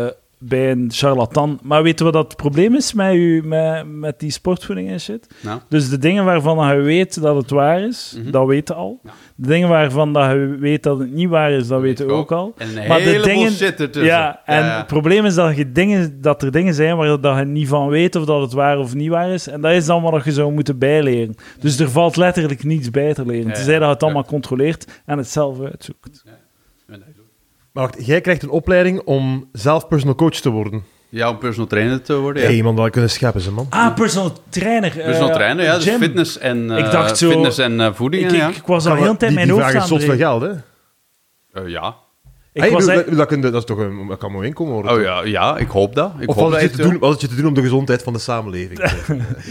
eh, bij een charlatan. Maar weten we wat het probleem is met, u, met, met die sportvoeding en shit? nou, Dus de dingen waarvan je weet dat het waar is, Mhm. dat weten al. Ja. De dingen waarvan dat je weet dat het niet waar is, dat weten we ook al. En Maar de dingen- shit ertussen. Ja, en het probleem is dat, je dingen, dat er dingen zijn waar dat je niet van weet of dat het waar of niet waar is. En dat is dan wat je zou moeten bijleren. Dus er valt letterlijk niets bij te leren. Tenzij dat je het allemaal controleert en het zelf uitzoekt. Maar wacht, jij krijgt een opleiding om zelf personal coach te worden. Ja, om personal trainer te worden. Ja. hey, man, dat kunnen scheppen ze, man. Ah, personal trainer. Personal eh, trainer, ja. Dus gym. fitness en, eh, Ik dacht zo- fitness en eh, voeding. Ik, ja. ik, ik was al heel wel- tijd die, mijn die hoofd vragen aan het veel breken. geld, hè? Eh, ja. Ik Hey, was bedoel, echt- dat, dat, kun je- dat is toch een, dat kan mooi inkomen worden. Oh ja, ja, ik hoop dat. Ik Of hoop wat dat het, je te doen, wat het je te doen om de gezondheid van de samenleving.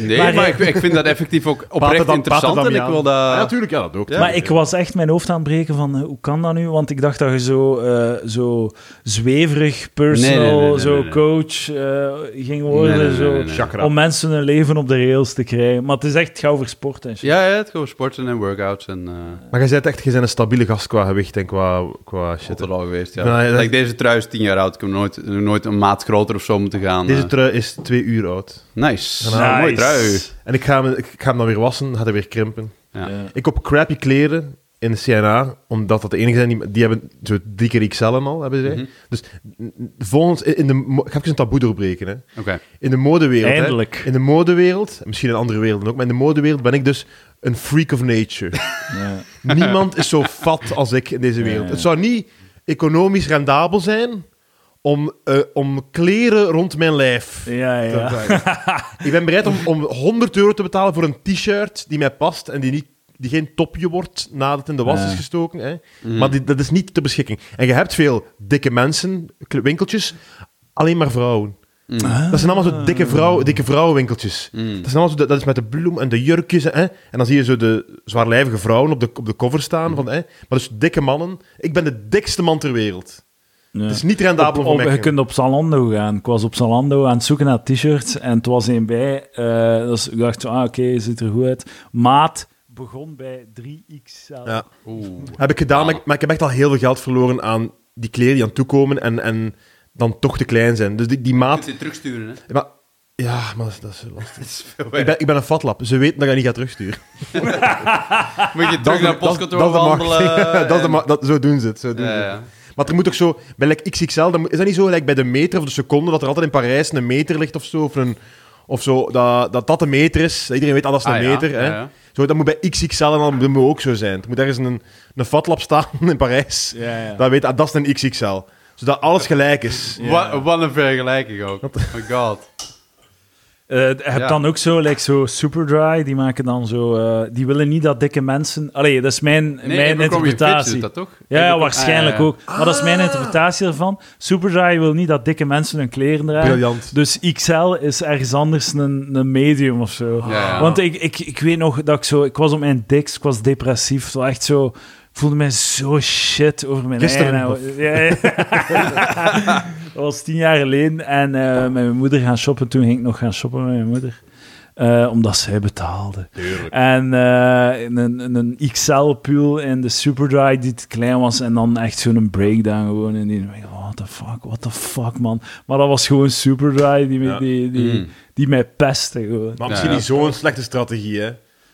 Nee, Maar, maar, ik, ik vind dat effectief ook oprecht dan- interessant. En ik wil dat... Ja, natuurlijk, ja, dat ook. Ja. Maar ik was echt mijn hoofd aan het breken van eh, hoe kan dat nu? Want ik dacht dat je zo, eh, zo zweverig personal, Nee, nee, nee, nee, zo coach eh, ging worden. Nee, nee, zo, nee, nee, nee. Chakra. Om mensen hun leven op de rails te krijgen. Maar het is echt gauw voor sport en shit. Ja, ja, het gewoon sporten en workouts en... Maar jij bent echt jij bent een stabiele gast qua gewicht en qua, qua shit. Geweest, ja. Ja, ja, dat- Like, deze trui is tien jaar oud. Ik heb nooit, nooit een maat groter of zo moeten gaan. Deze eh. trui is twee uur oud. Nice. Mooi trui. En ik ga, hem, ik ga hem dan weer wassen, gaat hij weer krimpen. Ja. Ja. Ik koop crappy kleren in de CNA, omdat dat de enige zijn die, die hebben zo drie keer XL en al, hebben zij. Mhm. Dus volgens, in de, ik ga even een taboe doorbreken. Hè. Oké. In de modewereld, hè. Eindelijk. in de modewereld, misschien in andere werelden ook, maar in de modewereld ben ik dus een freak of nature. Ja. Niemand is zo fat als ik in deze wereld. Ja. Het zou niet economisch rendabel zijn om, eh, om kleren rond mijn lijf Ja, te ja. dragen. Ik ben bereid om, om 100 euro te betalen voor een t-shirt die mij past en die, niet, die geen topje wordt nadat het in de was Ja. is gestoken. Hè. Mhm. Maar die, dat is niet ter beschikking. En je hebt veel dikke mensen, winkeltjes, alleen maar vrouwen. Mm. Dat zijn allemaal zo dikke, vrouw, dikke vrouwenwinkeltjes. Mm. Dat, zijn allemaal zo, dat is met de bloem en de jurkjes. Hè? En dan zie je zo de zwaarlijvige vrouwen op de, op de cover staan. Van, hè? Maar dus dikke mannen. Ik ben de dikste man ter wereld. Ja. Het is niet rendabel Op- voor op- mij. je kunt op Zalando gaan. Ik was op Zalando aan het zoeken naar t-shirts en het was een bij. eh, dus ik dacht, zo, ah, oké, ziet er goed uit. Maat begon bij 3XL. Ja. Oeh. Heb ik gedaan, maar ik, maar ik heb echt al heel veel geld verloren aan die kleren die aan toekomen en, en dan toch te klein zijn. Dus die, die Je maat... terugsturen, hè? Maar, ja, maar dat is, dat is lastig. Dat is Ik ben, ik ben een fatlap. Ze weten dat ik dat niet ga terugsturen. Moet je Dat terug naar het dat- postkantoor dat wandelen. dat is de dat, zo doen ze het. Zo doen Ja, ze het. ja. Maar er moet ook zo, bij like XXL, dan is dat niet zo like bij de meter of de seconde, dat er altijd in Parijs een meter ligt of zo, of, een, of zo dat, dat dat de meter is. Dat iedereen weet, ah, dat is een Ah, ja. meter. Hè? Ja, ja. Zo, dat moet bij XXL en dan moet ook zo zijn. Er moet ergens een, een fatlab staan in Parijs, Ja, ja. dat weet, ah, dat is een XXL. Zodat alles gelijk is. Ja. Wat, wat een vergelijking ook. Oh my god. Eh, je hebt Ja. dan ook zo, like zo Superdry, die maken dan zo... eh, die willen niet dat dikke mensen... Allee, dat is mijn, Nee, mijn interpretatie. dat toch? Ja, waarschijnlijk Ah, ook. Maar dat is mijn interpretatie ervan. Superdry wil niet dat dikke mensen hun kleren dragen. Briljant. Dus XL is ergens anders een, een medium of zo. Ja, ja. Want ik, ik, ik weet nog dat ik zo... Ik was op mijn dikst, ik was depressief. Het was echt zo... Ik voelde mij zo shit over mijn Gisteren eigen... Ja, ja. dat was tien jaar geleden. En eh, met mijn moeder gaan shoppen. Toen ging ik nog gaan shoppen met mijn moeder. Eh, omdat zij betaalde. En eh, een, een XL-pul in de Superdry die te klein was. En dan echt zo'n breakdown gewoon. En die dacht, what the fuck, what the fuck, man. Maar dat was gewoon Superdry die, Ja. die, die, Mm. die mij pestte gewoon. Maar misschien Ja, niet zo'n slechte strategie, hè.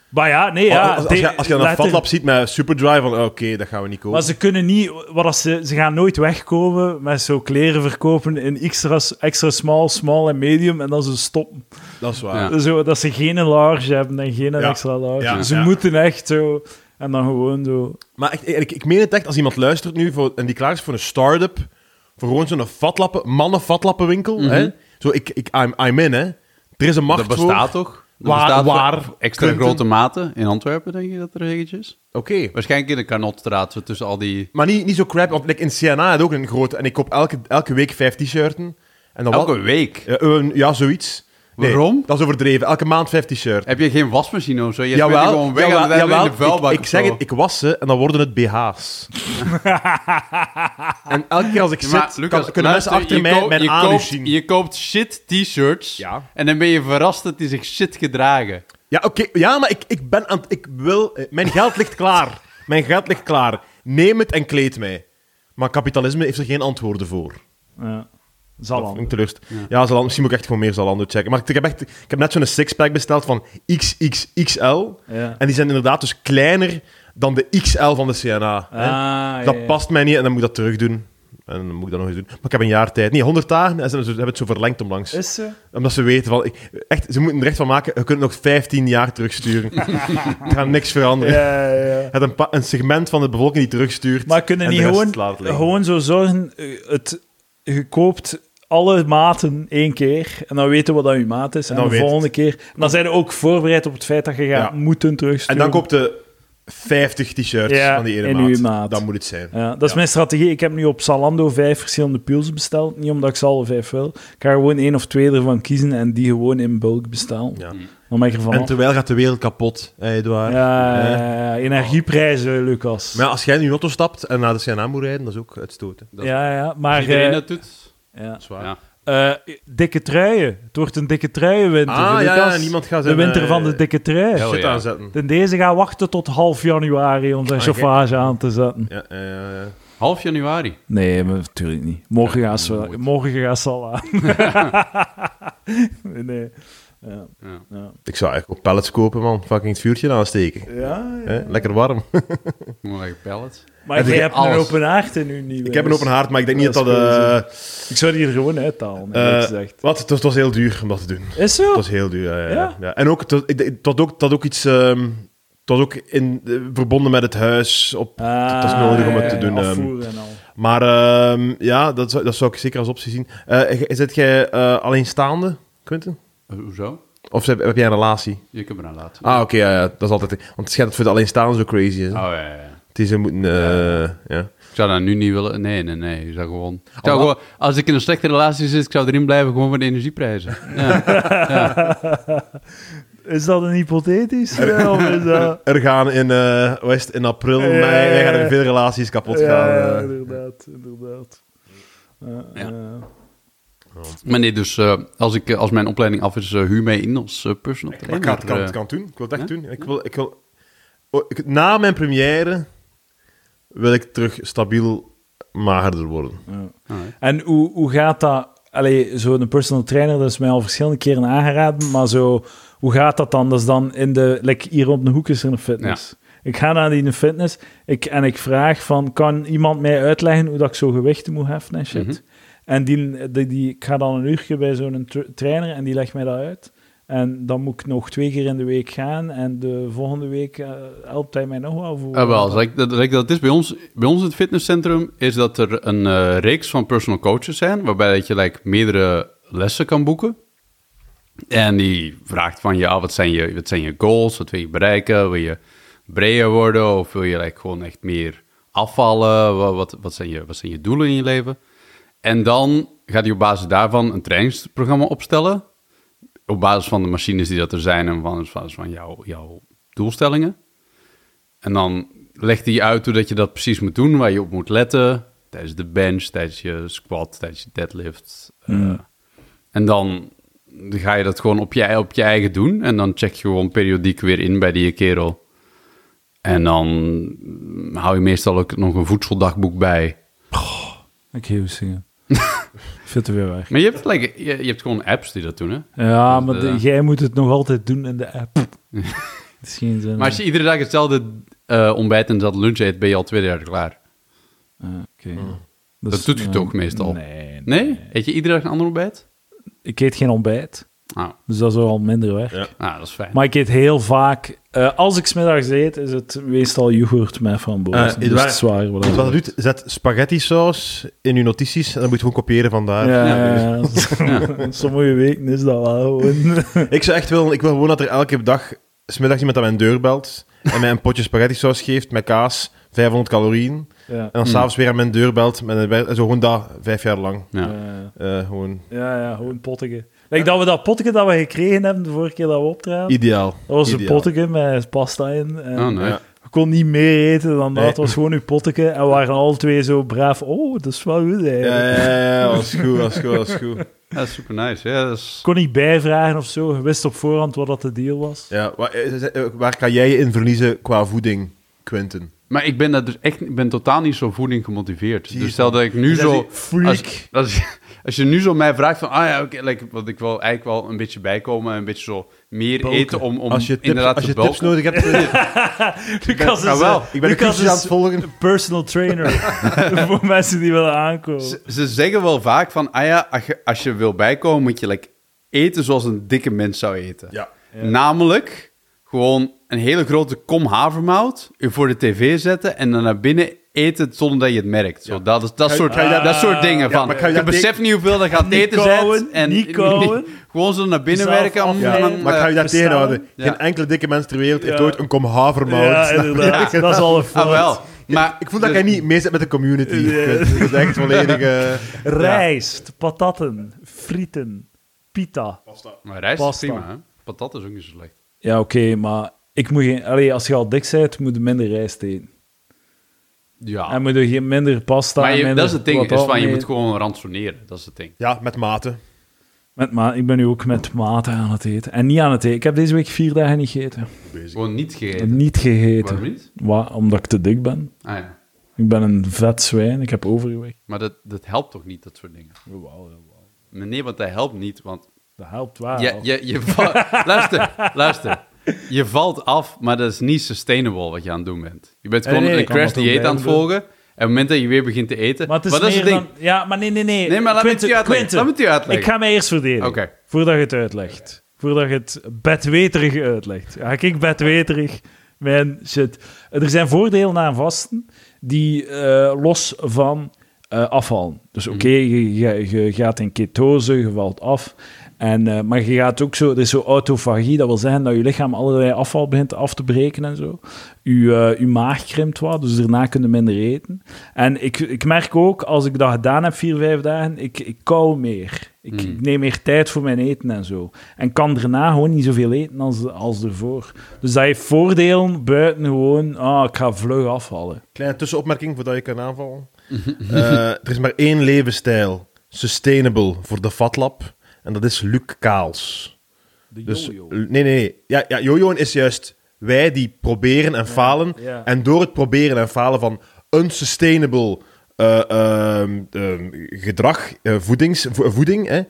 Maar ja, nee, ja. als, als, je, als je dan een letter- fatlap ziet met Superdry, van oké, dat gaan we niet kopen. Maar ze kunnen niet... Wat als ze, ze gaan nooit wegkomen met zo kleren verkopen in extra, extra small, small en medium en dan ze stoppen. Dat is waar. Ja. Zo, dat ze geen large hebben en geen Ja. extra large. Ja, ze ja. moeten echt zo... En dan gewoon zo... Maar echt, ik, ik meen het echt, als iemand luistert nu voor, en die klaar is voor een start-up, voor gewoon zo'n fatlappen, mannen-fatlappenwinkel, hè? Zo, ik, ik, I'm, I'm in, hè. Er is een macht Dat voor. bestaat toch? Waar- waar extra grote een- maten in Antwerpen, denk je dat er eentje is? Oké. Waarschijnlijk in de Kanotstraat, zo tussen al die... Maar niet, niet zo crap, want like, in CNA had ook een grote... En ik koop elke, elke week vijf t-shirten. En dan Elke week. Ja, eh, ja, zoiets. Nee, Waarom? Dat is overdreven. Elke maand vijf t-shirts. Heb je geen wasmachine of zo? Je die Jawel, gewoon weg jawel, in de vuilbak ik, zeg het, ik was ze en dan worden het BH's. en elke keer als ik maar, zit, Lucas, kan, kunnen luister, mensen achter mij koopt- mijn je anus koopt, zien. Je koopt shit t-shirts Ja. en dan ben je verrast dat die zich shit gedragen. Ja, oké. ja, maar ik, ik ben aan het- Ik wil... Mijn geld ligt klaar. Mijn geld ligt klaar. Neem het en kleed mij. Maar kapitalisme heeft er geen antwoorden voor. Ja. Zalando. teleurst. Ja, Zalando, misschien moet ik echt gewoon meer Zalando checken. Maar ik, heb, echt, ik heb net zo'n sixpack besteld van XXXL. Ja. En die zijn inderdaad dus kleiner dan de XL van de CNA. Ah, ja, dat ja. past mij niet en dan moet ik dat terug doen. En dan moet ik dat nog eens doen. Maar ik heb een jaar tijd. Nee, 100 dagen. En ze hebben het zo verlengd onlangs. Is ze? Omdat ze weten van... Ik, echt, ze moeten er echt van maken. Je kunt het nog 15 jaar terugsturen. er gaat niks veranderen. Ja, ja. Je hebt een, een segment van de bevolking die terugstuurt. Maar kunnen en niet gewoon, gewoon zo zorgen... eh, Het, je koopt alle maten één keer en dan weten we wat dat je maat is. En, dan de volgende keer... En dan zijn je ook voorbereid op het feit dat je gaat Ja. moeten En terugsturen. dan koopt de 50 t-shirts Ja, van die ene in maat. uw maat. Dat moet het zijn. Ja, dat is mijn strategie. Ik heb nu op Zalando vijf verschillende pools besteld. Niet omdat ik ze alle vijf wil. Ik ga er gewoon één of twee ervan kiezen en die gewoon in bulk bestellen. Ja. Dan ben ik ervan En terwijl gaat de wereld kapot, hè, Edouard. Ja, Hè? ja, ja, energieprijzen, Lucas. Maar ja, als jij in je auto stapt en naar de CNA moet rijden, dat is ook uitstoten. Dat ja, ja, maar... iedereen eh, dat doet. Ja. Zwaar. Ja. Eh, dikke truien. Het wordt een dikke truienwinter. Ah, ja, niemand gaat De winter eh, van de dikke trui. Hell Shit ja. aanzetten. De deze gaat wachten tot half januari om zijn Ah, chauffage aan te zetten. Ja, ja, ja, ja. Half januari. Nee, maar natuurlijk niet. Morgen gaat ze, morgen gaat ze al aan. nee, nee. Ja, Ja. Ik zou eigenlijk ook pallets kopen, man. Fucking het vuurtje aansteken. Ja, ja. Hè? Lekker warm. Moet ik pallet. Maar je hebt alles? een open haard in uw nieuwe Ik heb een open haard, maar ik denk niet Dat dat is dat... eh, Ik zou die er gewoon uithalen, eh, eerlijk gezegd. wat? Het was, het was heel duur om dat te doen. Is zo? Het was heel duur, ja. ja, ja. Ja? Ja. En ook, het, ik- het had ook, het had ook iets... ehm, het was ook in, eh, verbonden met het huis. Op, Ah, het was nodig om het te doen. ehm. afvoeren en al. Maar ehm, ja, dat zou, dat zou ik zeker als optie zien. Eh zit jij eh, alleenstaande, Quentin? Eh, hoezo? Of heb, heb jij een relatie? Ik heb een laat. Ah, oké, ja, ja, dat is altijd... Want het schijnt dat voor de alleenstaande zo crazy is. hè. Oh ja, ja, ja. Die ze moeten... eh, ja. Ik zou dat nu niet willen. Nee, nee, nee. Ik zou gewoon... Ik zou Oh, gewoon als ik in een slechte relatie zit, ik zou erin blijven gewoon voor de energieprijzen. Ja. Is dat een hypothetisch? Ja, of is dat... Er gaan in, eh is het, in april, Ja, mei, ja, ja. er gaan er veel relaties kapot Ja, gaan. ja, eh. inderdaad, inderdaad. Ja, Ja. Ja. Maar nee, dus eh, als, ik, eh, als mijn opleiding af is, eh, huur mij in als personal Maar ik trainer. kan, het- kan, het- kan het doen. Ik wil het echt ja? doen. Ik wil, ik wil, oh, ik- na mijn première wil ik terug stabiel magerder worden. Ja. Alright. En hoe, hoe gaat dat? Allee, zo'n personal trainer, dat is mij al verschillende keren aangeraden, maar zo, hoe gaat dat dan? Dat is dan in de, like hier op de hoek is er een fitness. Ik ga naar die fitness ik, en ik vraag van, kan iemand mij uitleggen hoe dat ik zo gewichten moet heffen en shit? Mhm. En die, die, ik ga dan een uurtje bij zo'n tra- trainer en die legt mij dat uit. En dan moet ik nog twee keer in de week gaan en de volgende week eh, helpt hij mij nog wel voor. Ah, wel, dat, is bij ons, bij ons in het fitnesscentrum is dat er een eh, reeks van personal coaches zijn, waarbij dat je like, meerdere lessen kan boeken. En die vraagt van, ja, wat zijn, je, wat zijn je goals? Wat wil je bereiken? Wil je breder worden? Of wil je like, gewoon echt meer afvallen? Wat, wat, zijn je, wat zijn je doelen in je leven? En dan gaat hij op basis daarvan een trainingsprogramma opstellen. Op basis van de machines die dat er zijn en van, van, van jouw, jouw doelstellingen. En dan legt hij uit hoe dat je dat precies moet doen, waar je op moet letten. Tijdens de bench, tijdens je squat, tijdens je deadlift. Eh, en dan ga je dat gewoon op je, op je eigen doen. En dan check je gewoon periodiek weer in bij die kerel. En dan hou je meestal ook nog een voedseldagboek bij. Ik heel zingen. Veel te veel weg. Maar je hebt, like, je, je hebt gewoon apps die dat doen, hè? Ja, Dus, maar de- eh, jij moet het nog altijd doen in de app. Het is geen zin. Maar als je iedere dag hetzelfde eh, ontbijt en hetzelfde lunch eet, ben je al twee jaar klaar. Ah, oké. Dat doet je toch meestal? Nee, Nee? Eet je iedere dag een ander ontbijt? Ik eet geen ontbijt, Nou, dus dat is al minder werk. Ja. nou dat is fijn. Maar ik eet heel vaak... eh, als ik smiddags eet, is het meestal yoghurt met frambozen. Eh, dus het is zwaar. Wat dat doet, zet spaghetti saus in je notities en dan moet je gewoon kopiëren vandaar. Ja, ja, ja. sommige weken is dat wel gewoon... Ik zou echt willen, ik wil gewoon dat er elke dag smiddags iemand aan mijn deur belt en mij een potje spaghetti saus geeft met kaas, 500 calorieën. ja. En dan s'avonds weer aan mijn deur belt met zo gewoon dat, vijf jaar lang. Ja. Ja. Eh, gewoon Ja, ja, gewoon pottige. Like dat we dat pottige dat we gekregen hebben de vorige keer dat we optraden. ideaal. Dat was een pottige met pasta in. En Oh, nee. Kon niet meer eten dan dat. Nee. Het was gewoon uw pottige. En we waren alle twee zo braaf. Oh, dat is wel goed Ja, eigenlijk. ja, ja, ja, was goed, was goed, was goed. Ja, dat is super nice. Ja, dat is... kon niet bijvragen of zo. Je wist op voorhand wat dat de deal was. Ja, waar, eh, eh, waar kan jij je in verliezen qua voeding, Quentin? Maar ik ben, dat dus echt, ik ben totaal niet zo voeding gemotiveerd. Dus stel dat ik nu zo... Freak. Als, als, je, als je nu zo mij vraagt van... Ah ja, oké, like, want ik wil eigenlijk wel een beetje bijkomen. Een beetje zo meer Bulken. eten om, om Als je tips, inderdaad als te je tips nodig hebt, Lucas is, wel. ik ben Lucas aan het volgen. personal trainer. voor mensen die willen aankomen. Ze, ze zeggen wel vaak van... Ah ja, als je, als je wil bijkomen moet je like, eten zoals een dikke mens zou eten. Ja. Namelijk gewoon een hele grote kom havermout voor de tv zetten en dan naar binnen eten zonder dat je het merkt. Zo, dat, is, dat, soort, dat- soort dingen. Ja, van, je je dat beseft niet hoeveel dat gaat eten zet. En niet kauwen. gewoon zo naar binnen Zelf werken. om- Maar ik eh, ga je daar tegenhouden. Ja. Geen enkele dikke mens ter wereld heeft ooit een kom havermout. Ja, inderdaad. Dat is al een fout. Ah, wel. Maar, Ik voel dat dus- jij niet mee zit met de community. Quentin. Dat is echt volledig... Rijst, patatten, frieten, pita. Maar rijst Pasta. is prima, hè? Patat is ook niet zo slecht. Ja, oké, maar ik moet geen, allee, als je al dik bent, moet je minder rijst eten. Ja. En moet je geen minder pasta maar je- minder dat is het ding, wat is van, je moet gewoon ransoneren. Dat is het ding. ja, met maten. Met ma ik ben nu ook met maten aan het eten. En niet aan het eten. Ik heb deze week vier dagen niet gegeten. Gewoon niet gegeten. Niet gegeten. Waarom niet? Wa- omdat ik te dik ben. Ah ja. Ik ben een vet zwijn. Ik heb overgewicht. Maar dat, dat helpt toch niet, dat soort dingen? Maar Nee, want dat helpt niet, want Dat helpt wel. je, je, luister, luister. Je valt af, maar dat is niet sustainable wat je aan het doen bent. Je bent Nee, gewoon nee, een crash dieet aan het volgen. En op het moment dat je weer begint te eten... Maar het is dat is het ding. dan... Ja, maar nee, nee, nee. Nee, maar laat me het uitleggen. Quinten, Laat me het je uitleggen. Ik ga mij eerst verdedigen. Oké. Voordat je het uitlegt. Voordat je het bedweterig uitlegt. Ga ik bedweterig mijn shit... Er zijn voordelen aan vasten die eh, los van eh, afvallen. Dus oké, je, je, je gaat in ketose, je valt af. En, eh, maar je gaat ook zo... Er is zo autofagie, dat wil zeggen dat je lichaam allerlei afval begint af te breken en zo. Je, eh, je maag krimpt wat, dus daarna kun je minder eten. En ik, ik merk ook, als ik dat gedaan heb, vier, vijf dagen, ik, ik kou meer. Ik, ik neem meer tijd voor mijn eten en zo. En kan daarna gewoon niet zoveel eten als, als ervoor. Dus dat heeft voordelen buiten gewoon, ah, ik ga vlug afvallen. Kleine tussenopmerking voordat je kan aanvallen. Eh, er is maar één levensstijl, sustainable, voor de fatlab. En dat is Luc Kaals. De Dus, jojo. nee, nee, nee. Ja, ja, jojoen is juist wij die proberen en falen. ja. En door het proberen en falen van unsustainable eh, ehm, ehm, gedrag, eh, voedings, vo- voeding, hè,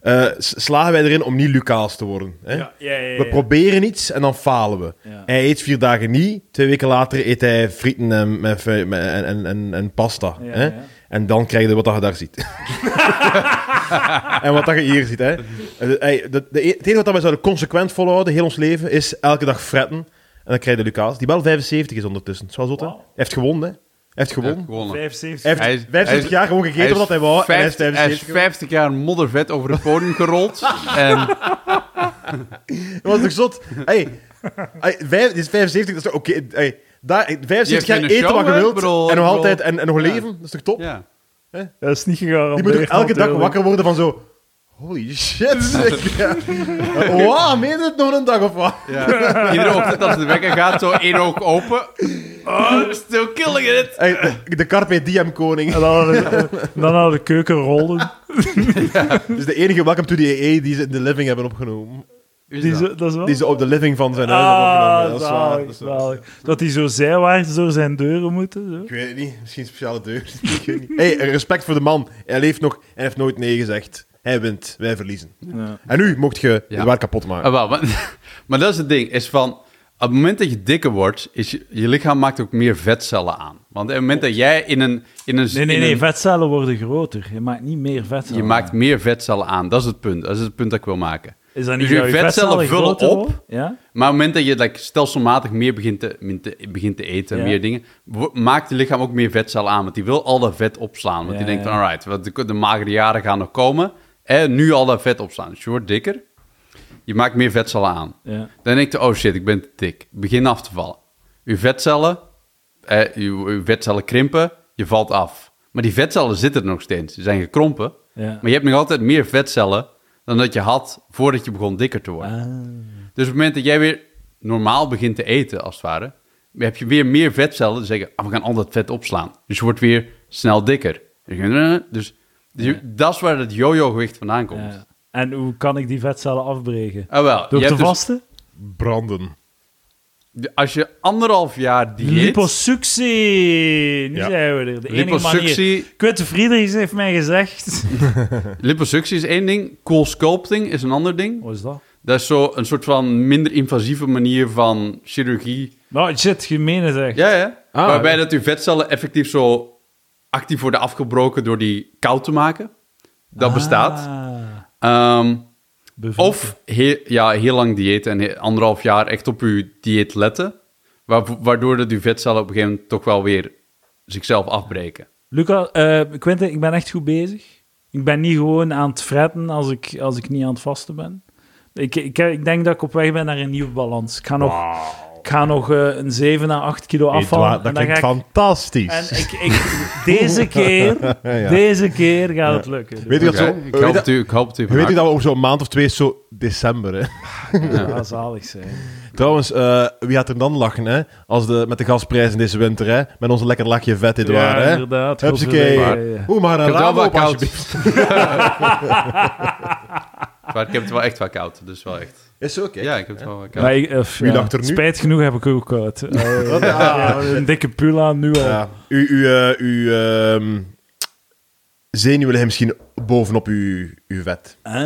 eh, slagen wij erin om niet Luc Kaals te worden. Hè? We proberen iets en dan falen we. Hij eet vier dagen niet. Twee weken later eet hij frieten en, met, met- en, en, pasta. Hè? En dan krijg je wat dat je daar ziet. en wat dat je hier ziet. Hè? Eh, hey, de, de, het enige wat we zouden consequent volhouden, heel ons leven, is elke dag fretten. En dan krijg je Lucas, die wel 75 is ondertussen. Dat hè? Wauw. Hij heeft gewonnen? Hij heeft Ja, gewonnen. gewonnen. 75. Hij heeft Hij is- 75 hij is- jaar gewoon gegeten wat hij wou. hij is 50, hij is 75 50 jaar moddervet over het podium gerold. en Dat was toch zot? Hey, hey, vijf, dit is 75, dat is toch oké. hey, daar, 75 jaar eten show, wat je wilt. En nog altijd en, en nog Ja. leven. Dat is toch top? ja. Dat is niet gegarandeerd. Die moet ook elke dag natuurlijk. wakker worden van zo... Holy shit, zeg. Ja. Wow, meen je het nog een dag of wat? Ja. Iedere ochtend als de wekker gaat, zo één oog open. Oh, still killing it. Hey, de, de Carpe Diem koning. En dan, dan naar de keuken rollen. Dus de enige Welcome to the EE die ze in The Living hebben opgenomen. Die dat? is wel... Die ze op de living van zijn huis Ah. Dat zalig, Dat, zalig. Dat hij zo zijwaarts door zijn deuren moeten. Zo. Ik weet het niet. Misschien een speciale deur. Ik weet niet. Hey, respect voor de man. Hij leeft nog en heeft nooit nee gezegd. Hij wint, wij verliezen. Ja. En nu mocht je Ja. het waar kapot maken. Ah, wel, maar, maar dat is het ding, is van... op het moment dat je dikker wordt, is je, je lichaam maakt ook meer vetcellen aan. Want op het moment dat jij in een... In een Nee, nee, in nee, een- vetcellen worden groter. Je maakt niet meer vetcellen. Je maakt meer vetcellen aan. Dat is het punt. Dat is het punt dat ik wil maken. Is dat niet Dus je vetcellen vullen op. Ja? Maar op het moment dat je like, stelselmatig meer begint te, begint te eten, Ja. meer dingen, maakt je lichaam ook meer vetcellen aan. Want die wil al dat vet opslaan. Want die denkt alright, de, de magere jaren gaan nog komen. En nu al dat vet opslaan. Dus je wordt dikker. Je maakt meer vetcellen aan. Dan denk je, oh shit, ik ben te dik. Begin af te vallen. Uw vetcellen, eh, uw, uw vetcellen krimpen, je valt af. Maar die vetcellen zitten er nog steeds. Ze zijn gekrompen. Ja. Maar je hebt nog altijd meer vetcellen dan dat je had voordat je begon dikker te worden. Ah. Dus op het moment dat jij weer normaal begint te eten, als het ware, heb je weer meer vetcellen die zeggen, ah, we gaan al dat vet opslaan. Dus je wordt weer snel dikker. Dus, dus je- dat is waar het yo-yo-gewicht vandaan komt. Ja. En hoe kan ik die vetcellen afbreken? Ah, wel, Door je te hebt dus- vasten? Branden. Als je anderhalf jaar dieet... Liposuctie! Nu Ja. zijn we er. De enige manier. Quentin Friedrichs heeft mij gezegd... Liposuctie is één ding, cool sculpting is een ander ding. Wat is dat? Dat is zo een soort van minder invasieve manier van chirurgie. Nou, shit, gemene zeg. Ja, ja. Ah, Waarbij ja. dat uw vetcellen effectief zo actief worden afgebroken door die koud te maken. Dat bestaat. Ah, Of heel, ja, heel lang dieet en anderhalf jaar echt op uw dieet letten. Wa- waardoor dat uw vetcellen op een gegeven moment toch wel weer zichzelf afbreken. Luca, eh Quentin, ik ben echt goed bezig. Ik ben niet gewoon aan het fretten als ik, als ik niet aan het vasten ben. Ik, ik, ik denk dat ik op weg ben naar een nieuwe balans. Ik ga nog, ik ga nog eh, een 7 à 8 kilo afvallen. Edouard, dat en dan klinkt ga ik- fantastisch. En ik, ik, deze keer, Ja. deze keer gaat het lukken. Weet je wat Oké, zo... ik, help je- het u, ik help het u. Je weet niet dat we over zo'n maand of twee zo december, hè? Ja, zalig zijn. Trouwens, eh, wie gaat er dan lachen, hè? Als de, met de gasprijzen deze winter, hè? Met onze lekker lakje vet, Edouard, ja, hè? inderdaad. Hupsakee. Oeh, maar een raam koud. alsjeblieft. Maar ik heb het wel echt wel koud, dus wel echt. Is zo, oké. Ja, ik heb het wel wel koud. Eh, Wie ja, lacht er nu? Spijt genoeg heb ik ook koud. Eh, Wat? een dikke pula nu al. Ja. U, u, eh, uw ehm, zenuwen liggen misschien bovenop uw, uw vet. Ah. Ah.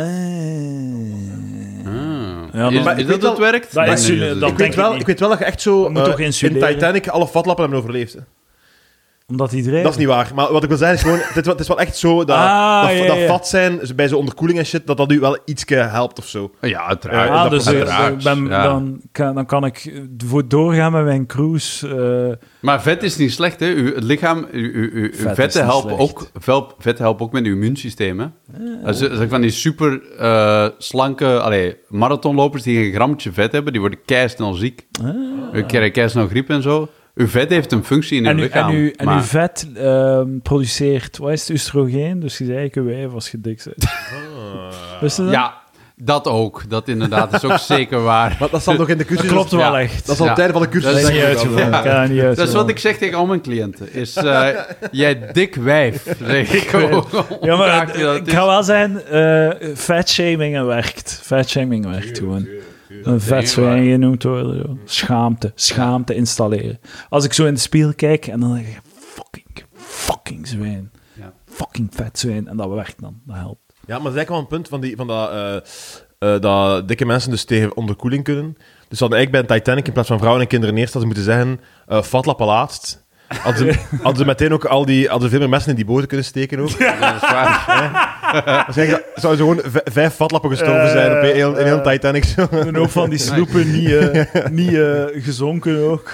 Ja, is, maar is ik dat weet het werkt? dat is- ik, weet ik wel, niet. ik weet wel dat je echt zo moet toch in insuleren? Titanic alle vatlappen hebben overleefd. Hè? Omdat. Dat is niet waar. Maar wat ik wil zeggen is gewoon, het is wel, het is wel echt zo dat, Ah, dat, ja, dat ja. vat zijn bij zo'n onderkoeling en shit, dat dat u wel ietsje helpt of zo. Ja, uiteraard. Ah, dat dus eh, Uiteraard, ben- ja. dan, kan, dan kan ik voor doorgaan met mijn cruise. eh, Maar vet is niet slecht, hè? Uw, het lichaam, uw, uw, uw- uw Vet is vetten, niet helpen slecht. ook, vel- vetten helpen ook met uw immuunsysteem, hè? Is, dat is van die super eh, slanke allee, marathonlopers die een grammetje vet hebben, die worden keisnel ziek. Die krijgen keisnel griep en zo. Uw vet heeft een functie in uw en, lichaam. en, uw, en maar- uw vet ehm, produceert, wat is het, oestrogeen? Dus je is eigenlijk een wijf als je dik bent. Wist je dat? Ja, dat ook. Dat inderdaad is ook zeker waar. Maar dat zal nog in de cursus... dat klopt wel Ja. echt. Dat is al Ja. einde van de cursus. Dat is Dat is denk niet Dat is wat ik zeg tegen al mijn cliënten. Is, eh, jij dik wijf. Zeg ik. Ja, maar ik ga wel zeggen, eh fatshaming werkt. Fatshaming werkt gewoon. Een vet zwijn genoemd worden. joh. Schaamte. Schaamte installeren. Als ik zo in de spiegel kijk en dan denk ik, fucking, fucking zwijn. Ja. Fucking vet zwijn. En dat werkt dan. Dat helpt. Ja, maar dat is eigenlijk wel een punt van, die, van dat, eh, eh, dat dikke mensen dus tegen onderkoeling kunnen. Dus hadden eigenlijk bij een Titanic in plaats van vrouwen en kinderen eerst ze moeten zeggen, eh vatlappen laatst. Hadden ze, hadden ze meteen ook al die, hadden ze veel meer mensen in die boten kunnen steken ook. Ja, dat is waar. Waarschijnlijk zouden ze gewoon v- vijf vatlappen gestorven zijn op een heel, in heel Titanic. Zo. En ook van die sloepen niet, eh, niet eh, gezonken ook.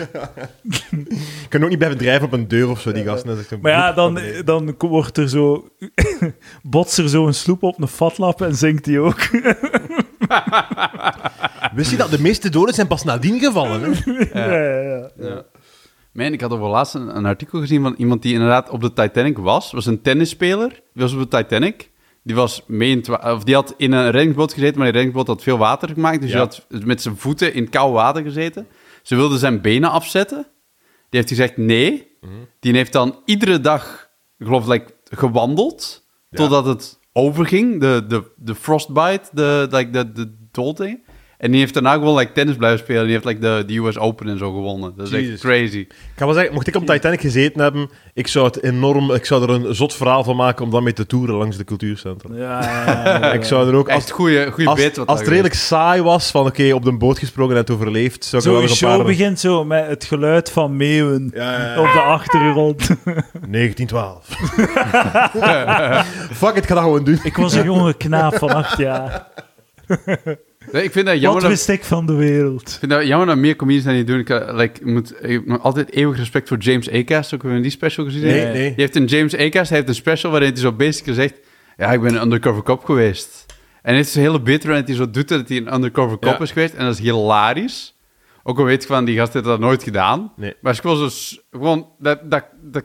Kunnen ook niet blijven drijven op een deur of zo, die gasten. Dat is echt zo'n Maar ja, bloed- dan, dan wordt er zo... botst er zo een sloep op een vatlap en zinkt die ook. Wist je dat de meeste doden zijn pas nadien gevallen? Hè? ja, ja, ja. Ja. Man, ik had over laatst een, een artikel gezien van iemand die inderdaad op de Titanic was. was een tennisspeler. Die was op de Titanic. Die, was mee in of die had in een reddingsboot gezeten, maar die reddingsboot had veel water gemaakt. Dus Ja. die had met zijn voeten in koud water gezeten. Ze wilde zijn benen afzetten. Die heeft gezegd nee. Die heeft dan iedere dag, ik geloof, like, gewandeld. Ja. Totdat het overging, de, de, de frostbite, de, like, de, de. En die heeft daarna gewoon like, tennis blijven spelen. Die heeft like, de, de US Open en zo gewonnen. Dat is echt crazy. Ik ga wel zeggen, mocht ik op Titanic gezeten hebben, ik zou het enorm, ik zou er een zot verhaal van maken om dan mee te toeren langs de cultuurcentra. Ja, ja, ja. Ik zou er ook, als, Echt goede goede als, bit. Wat als het redelijk saai was, van oké, op de boot gesprongen en het overleefd, zou ik er Zo, wel een show paar... begint zo met het geluid van meeuwen Ja, ja, ja. op de achtergrond. 1912. Fuck it, ik ga dat gewoon doen. Ik was een jonge knaap van acht jaar. Nee, ik vind dat Wat jammer dat, wist ik van de wereld? ik vind dat jammer dat meer comedians dat niet doen. Ik, eh, like, ik moet, ik heb nog altijd eeuwig respect voor James Acast. Ook hebben we die special gezien. Nee, Nee. Die heeft een James Acast, hij heeft een special waarin hij zo basically zegt... Ja, ik ben een undercover cop geweest. En hij heeft een hele bitter waarin hij zo doet dat hij een undercover cop Ja. is geweest. En dat is hilarisch. Ook al weet ik van, die gast heeft dat nooit gedaan. Nee. Maar het is gewoon zo... s- Gewoon, dat, dat, dat,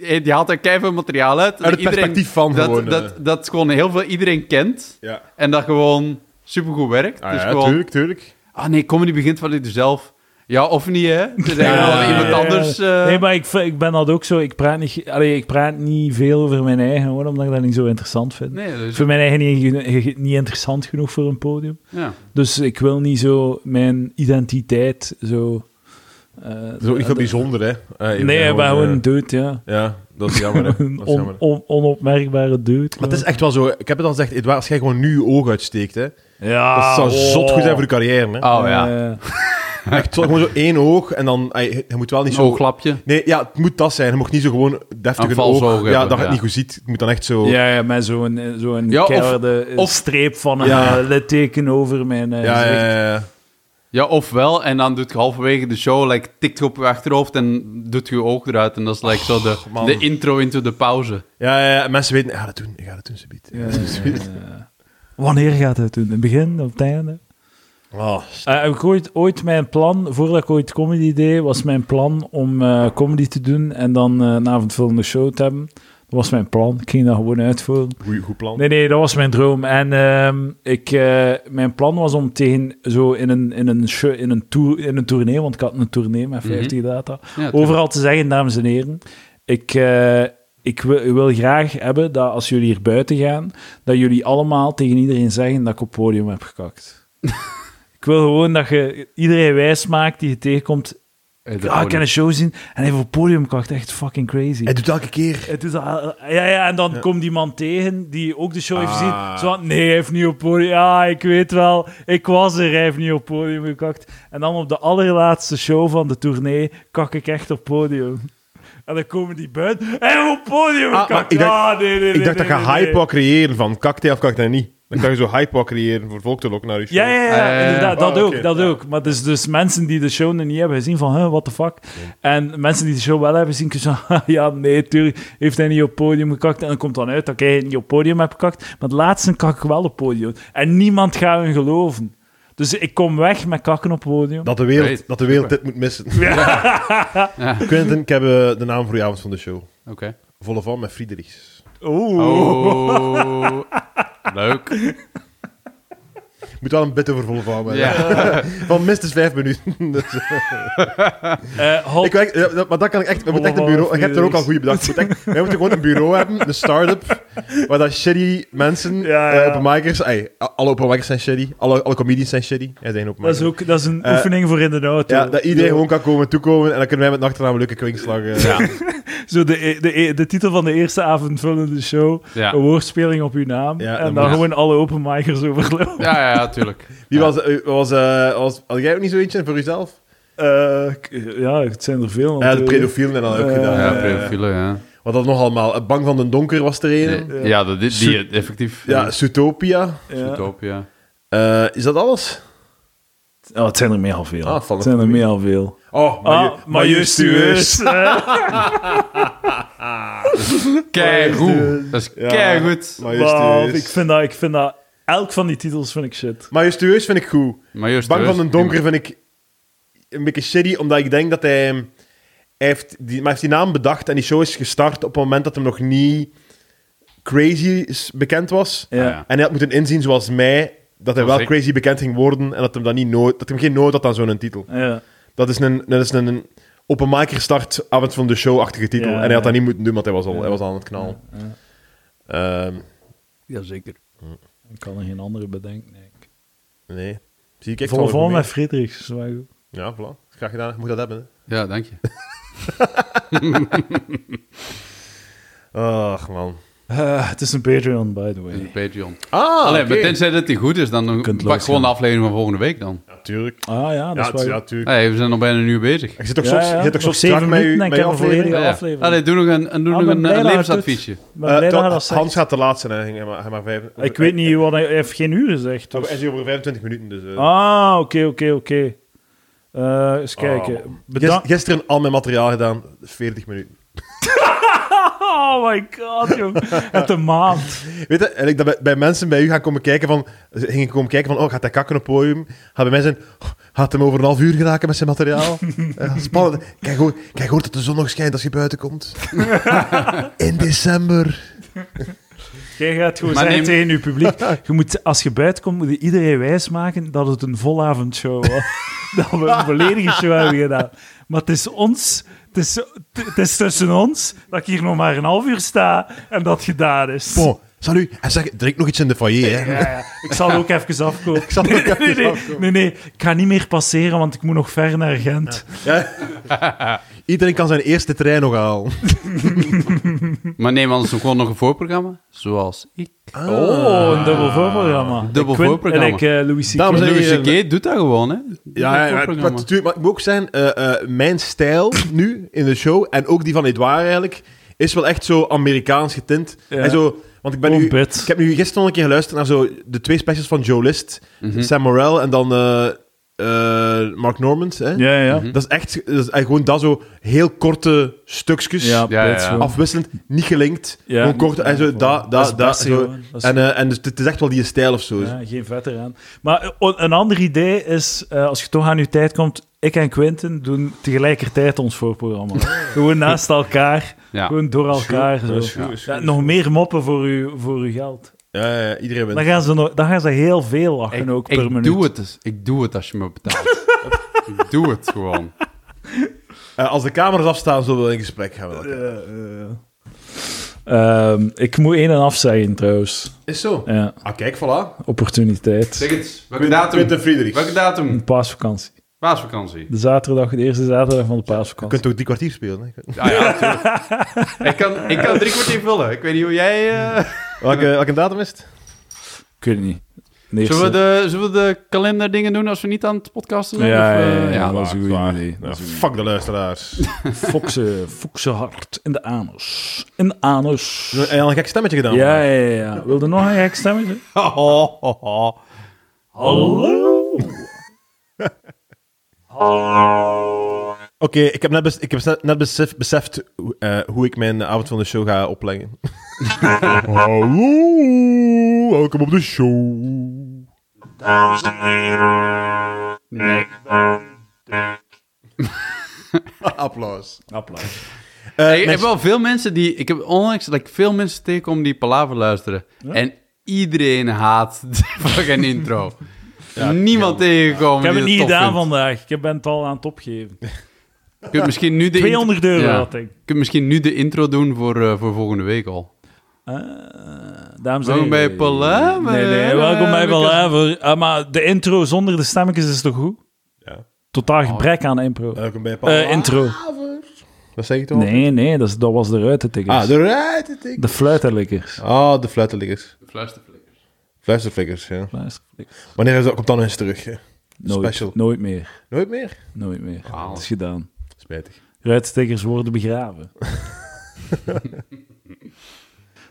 eh, die haalt er keihard materiaal uit. Uit het perspectief van dat, gewoon, eh. Dat, dat gewoon heel veel iedereen kent. Ja, En dat gewoon supergoed werkt. ah, dus ja gewoon... tuurlijk, tuurlijk. Ah nee, comedy begint vanuit jezelf. Ja, of niet, hè? Er is Ja, wel ja, iemand anders... eh, Nee, maar ik, ik ben dat ook zo. Ik praat, niet, allee, ik praat niet veel over mijn eigen, gewoon omdat ik dat niet zo interessant vind. Nee, dus, Voor mijn eigen niet, niet interessant genoeg voor een podium. ja. Dus ik wil niet zo mijn identiteit zo... eh, Dat is ook niet veel bijzonder, hè. Eh, Nee, ik ben gewoon eh, een dude, ja. Ja, dat is jammer, hè. Een Dat is on, jammer. on- onopmerkbare dude. Maar het is echt wel zo, ik heb het al gezegd, Edouard, als jij gewoon nu je oog uitsteekt, hè. Ja, Dat zou oh. zot goed zijn voor je carrière, hè. Oh ja, Eh, Echt zo, gewoon zo één oog en dan, je moet wel niet een zo... ooglapje. Nee, ja, het moet dat zijn. Je mag niet zo gewoon deftig Een een oog... oog ja, hebben, dat je het ja. niet goed ziet. Het moet dan echt zo... ja, ja, met zo'n eh, zo'n Ja, of- keiharde of- streep van een Ja. eh, litteken over mijn eh, ja, ja, ja, ja. Ja, ofwel, en dan doet je halverwege de show, like, tikt je op je achterhoofd en doet je je oog eruit. En dat is like zo de, man. de intro into de pauze. Ja, ja, ja. En mensen weten, ik ga dat doen, ik ga dat doen, ja, ja. Wanneer gaat het doen? In het begin of het einde? Oh, Eh, heb ik ooit, ooit mijn plan, voordat ik ooit comedy deed, was mijn plan om eh, comedy te doen en dan eh, een avondvullende show te hebben. Dat was mijn plan. Ik ging dat gewoon uitvoeren. goeie, goed plan. Nee, nee, dat was mijn droom. En ehm, ik, eh, mijn plan was om tegen zo in een, in een, show, in een, tour, in een tournee, want ik had een tournee met 50 data, Ja, overal te zeggen, dames en heren, ik, eh, ik wil, wil graag hebben dat als jullie hier buiten gaan, dat jullie allemaal tegen iedereen zeggen dat ik op het podium heb gekakt. ik wil gewoon dat je iedereen wijs maakt die je tegenkomt, ah, ik kan een show zien, en hij heeft op het podium gekakt, echt fucking crazy. Hij doet elke keer... Het is al- ja, ja, en dan komt iemand tegen die ook de show heeft Ah. gezien. Zo van, nee, hij heeft niet op podium. Ja, ik weet wel, ik was er, hij heeft niet op podium gekakt. En dan op de allerlaatste show van de tournee kak ik echt op podium. En dan komen die buiten. Hij heeft op podium Ah, ik dacht- ah, nee, nee, nee, Ik dacht nee, dat je nee, hype nee. wou creëren van kakt hij of kakt hij niet. Dan kan je zo hype wou creëren voor volk te lokken naar je show. Ja, ja, ja, ja. inderdaad, dat Oh, ook, oké, dat ja. ook. Maar dus, dus mensen die de show nog niet hebben gezien van, huh, what the fuck? En mensen die de show wel hebben gezien, kunnen zo, ja, nee, tuurlijk heeft hij niet op podium gekakt. En dan komt dan uit dat ik niet op podium heb gekakt. Maar het laatste kak ik wel op podium. En niemand gaat hun geloven. Dus ik kom weg met kakken op podium. Dat de wereld, Great. dat de wereld dit moet missen. Ja, Quentin, ik heb eh, de naam voor je avond van de show. oké. Volle van met Friedrichs. Oeh. Oh, leuk. Moet wel een bit over van hebben. Ja. Van minstens vijf minuten. Dus, Eh, ik werk, ja, dat- maar dat kan ik echt... We moeten echt een bureau... Ik heb er ook al goede bedacht. We echt- Wij moeten gewoon een bureau hebben, een start-up, waar dat shitty mensen, Ja, eh, openmakers... ey, alle openmakers zijn shitty, alle, alle comedians zijn shitty. Hij zijn dat is ook dat is een Eh, oefening voor in de auto. Ja, dat iedereen gewoon kan komen toekomen en dan kunnen wij met een achternaam een leuke kwinkslag... eh, Ja. Zo de, de, de titel van de eerste avondvullende show. Ja. Een woordspeling op uw naam. Ja, en moet- gewoon alle openmikers overlopen. Ja, ja, ja, tuurlijk. Wie Ja. was... eh, was, eh, was had jij ook niet zo eentje voor jezelf? Eh, ja, het zijn er veel. Ja, de pedofielen en dan ook gedaan. Ja, pedofielen, ja. Wat dat nog allemaal? Bang van de Donker was er een. Nee, Ja, dat, die, die effectief. Ja, Zootopia. Ja. Utopia. Eh, is dat alles? Oh, het zijn er meer al veel. Ah, het zijn er meer al veel. Oh, Ah, majestueus. Kei goed. Dat is kei goed. Wow, ik, vind dat, ik vind dat... Elk van die titels vind ik shit. Majestueus vind ik goed. Bang van de Donker vind ik een beetje shitty, omdat ik denk dat hij... hij heeft die, maar hij heeft die naam bedacht en die show is gestart op het moment dat hem nog niet crazy is- bekend was. Ja. Ja. En hij had moeten inzien, zoals mij, dat hij wel ik. crazy bekend ging worden en dat hem, dat niet nood, dat hem geen nood had aan zo'n titel. Ja. Dat is een, dat is een, een openmaker start avond van de show-achtige titel. Ja, en hij had dat ja. niet moeten doen, want hij was al, Ja. hij was al aan het knallen. Ja. Ehm, Jazeker. Ik kan er geen andere bedenken. Nee. nee. Zie ik, ik Vol met. Friedrichs. Ja, voilà. Graag gedaan. Moet dat hebben. hè. Ja, dank je. Ach, man. Eh, het is een Patreon, by the way. Patreon. Ah, Allee, oké. maar tenzij dat die goed is, dan pak gewoon de aflevering van volgende week dan. Ja, tuurlijk. Ah ja, dat Ja, is ja, goed. tuurlijk. Hey, we zijn nog bijna een uur bezig. Je zit toch Ja, zo, ja. je zit toch zo Nog strak zeven met je, minuten en met ik je een aflevering? Ja. aflevering. Allee, doe nog een, en doe Ah, nog een, een levensadviesje. Ik Eh, hij zegt. Hans gaat te laat zijn. Hij ging- hij maar, hij maar vijf, Ik weet niet, wat hij hij heeft geen uur gezegd. Hij dus- is hier over 25 minuten, dus... eh. Ah, oké, oké, oké. Eh, eens kijken. Bedankt. Gis- Gisteren al mijn materiaal gedaan, 40 minuten. Oh my god, joh. Het een maand. Weet je, en ik dat bij, bij mensen bij u gaan komen kijken van... Gingen komen kijken van, oh, gaat hij kakken op het podium? Gaat bij mij zijn, oh, gaat hem over een half uur geraken met zijn materiaal? Ja, spannend. Kijk, hoor, kijk, hoort dat de zon nog schijnt als je buiten komt? In december. Jij gaat gewoon Maar zeggen neem- tegen je publiek, je moet, als je buiten komt, moet je iedereen wijsmaken dat het een volavondshow was. dat we een volledige show hebben gedaan. Maar het is ons, het is tussen ons, dat ik hier nog maar een half uur sta en dat gedaan is. Salut. En zeg, drink nog iets in de foyer, hè. Ja, ja. Ik zal ook even afkomen. Ik zal ook nee, even nee, nee, afkomen. nee, nee, ik ga niet meer passeren, want ik moet nog ver naar Gent. Ja. Iedereen kan zijn eerste trein nog halen. Maar neem anders ook gewoon nog een voorprogramma, zoals ik. Oh, een dubbel voorprogramma. Dubbel voorprogramma. En ik, eh, Louis C.K. Dames en Louis heren, C.K. doet dat gewoon, hè? Ja, ja, ja, maar, maar, natuurlijk, maar ik moet ook zeggen, eh, eh, mijn stijl nu in de show, en ook die van Edouard eigenlijk, is wel echt zo Amerikaans getint. Ja. En zo, want ik ben nu... bit. Ik heb nu gisteren nog een keer geluisterd naar zo de twee specials van Joe List. Mhm. Sam Morrell en dan eh, eh, Mark Normand. Hè? Ja, ja. Mhm. Dat is echt dat is, eh, gewoon dat zo heel korte stukjes. Ja, Ja, ja, bits ja. gewoon. Afwisselend, niet gelinkt. Ja. gewoon kort. En zo, Ja, da, dat da, is het da, beste zo. gewoon. Dat is- En, eh, en dus het is echt wel die stijl of zo. Ja, geen vet eraan. Maar een ander idee is, eh, als je toch aan je tijd komt, ik en Quinten doen tegelijkertijd ons voorprogramma. gewoon naast elkaar, Ja. gewoon door elkaar. Zo. nog meer moppen voor uw, voor uw geld. Ja, ja, ja, iedereen wint. Dan gaan, ze nog, dan gaan ze heel veel lachen Ik, ook per ik minuut. doe het dus. Ik doe het als je me betaalt. ik doe het gewoon. Eh, als de camera's afstaan, zullen we in gesprek gaan. Ehm, ik moet één en afzeggen trouwens. Is zo. Ja, Ah, kijk, voilà. opportuniteit. Zeg het. Welke datum? Quinten Friedrich. Welke datum? Een paasvakantie. Paasvakantie. De zaterdag, de eerste zaterdag van de Je paasvakantie. kunt ook drie kwartier spelen. Hè? Ja, ja, natuurlijk. ik, kan, ik kan drie kwartier vullen. Ik weet niet hoe jij... eh, Welke, welke datum is het? Ik weet het niet. Zullen, we de, zullen we de kalenderdingen doen als we niet aan het podcasten zijn? Ja, Of, ja, eh, ja, dat is een goed zwaar. idee. Ja, Dat is goed fuck de luisteraars. Fokse, fokse hart in de anus. In de anus. Heb je al een gek stemmetje gedaan? Ja, ja, ja. ja. Wilde nog een gek stemmetje? Oh, oh, oh. Hallo. Oké, ik heb net, bes- ik heb net- net besef, beseft hoe- eh, hoe ik mijn avond van de show ga opleggen. Hallo, welkom op de show. Nee. Applaus. Applaus. Eh, Hey, ik heb wel veel mensen die... Ik heb onlangs dat ik veel mensen tegenkom die Palaver luisteren. En iedereen haat de fucking intro. Niemand tegengekomen Ik heb het niet gedaan vindt. vandaag. Ik ben het al aan het opgeven. Je kunt misschien nu de 200 euro Ja. had ik. Je kunt misschien nu de intro doen voor, eh, voor volgende week al. Ah, dames en Welkom bij. Palaver. Nee, nee, welkom bij Eh, Palaver. Ah, maar de intro zonder de stemmetjes is toch goed? Ja. Totaal gebrek aan impro. Welkom bij Eh, intro. Dat zeg je toch? Nee, nee, dat, is, dat was de ruitentikkers. Ah, de ruitentik. De fluiterlikkers. Ah, de fluitenlikkers. Fluisterflikkers. Fluisterflikkers, ja. Wanneer is dat, komt dan eens terug? Hè? Nooit, Special. nooit meer. Nooit meer? Nooit meer. Wauw. Het is gedaan. Spijtig. Ruitstickers worden begraven.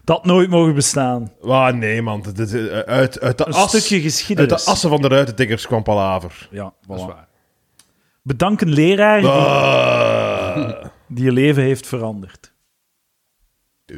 dat nooit mogen bestaan. Ah, nee, man. Dit is, eh, uit, uit, de Een as, stukje uit geschiedenis. de assen van de ruitentikkers kwam Palaver. Ja, Dat is voilà. waar. Bedank een leraar die, Ah. die je leven heeft veranderd. Ik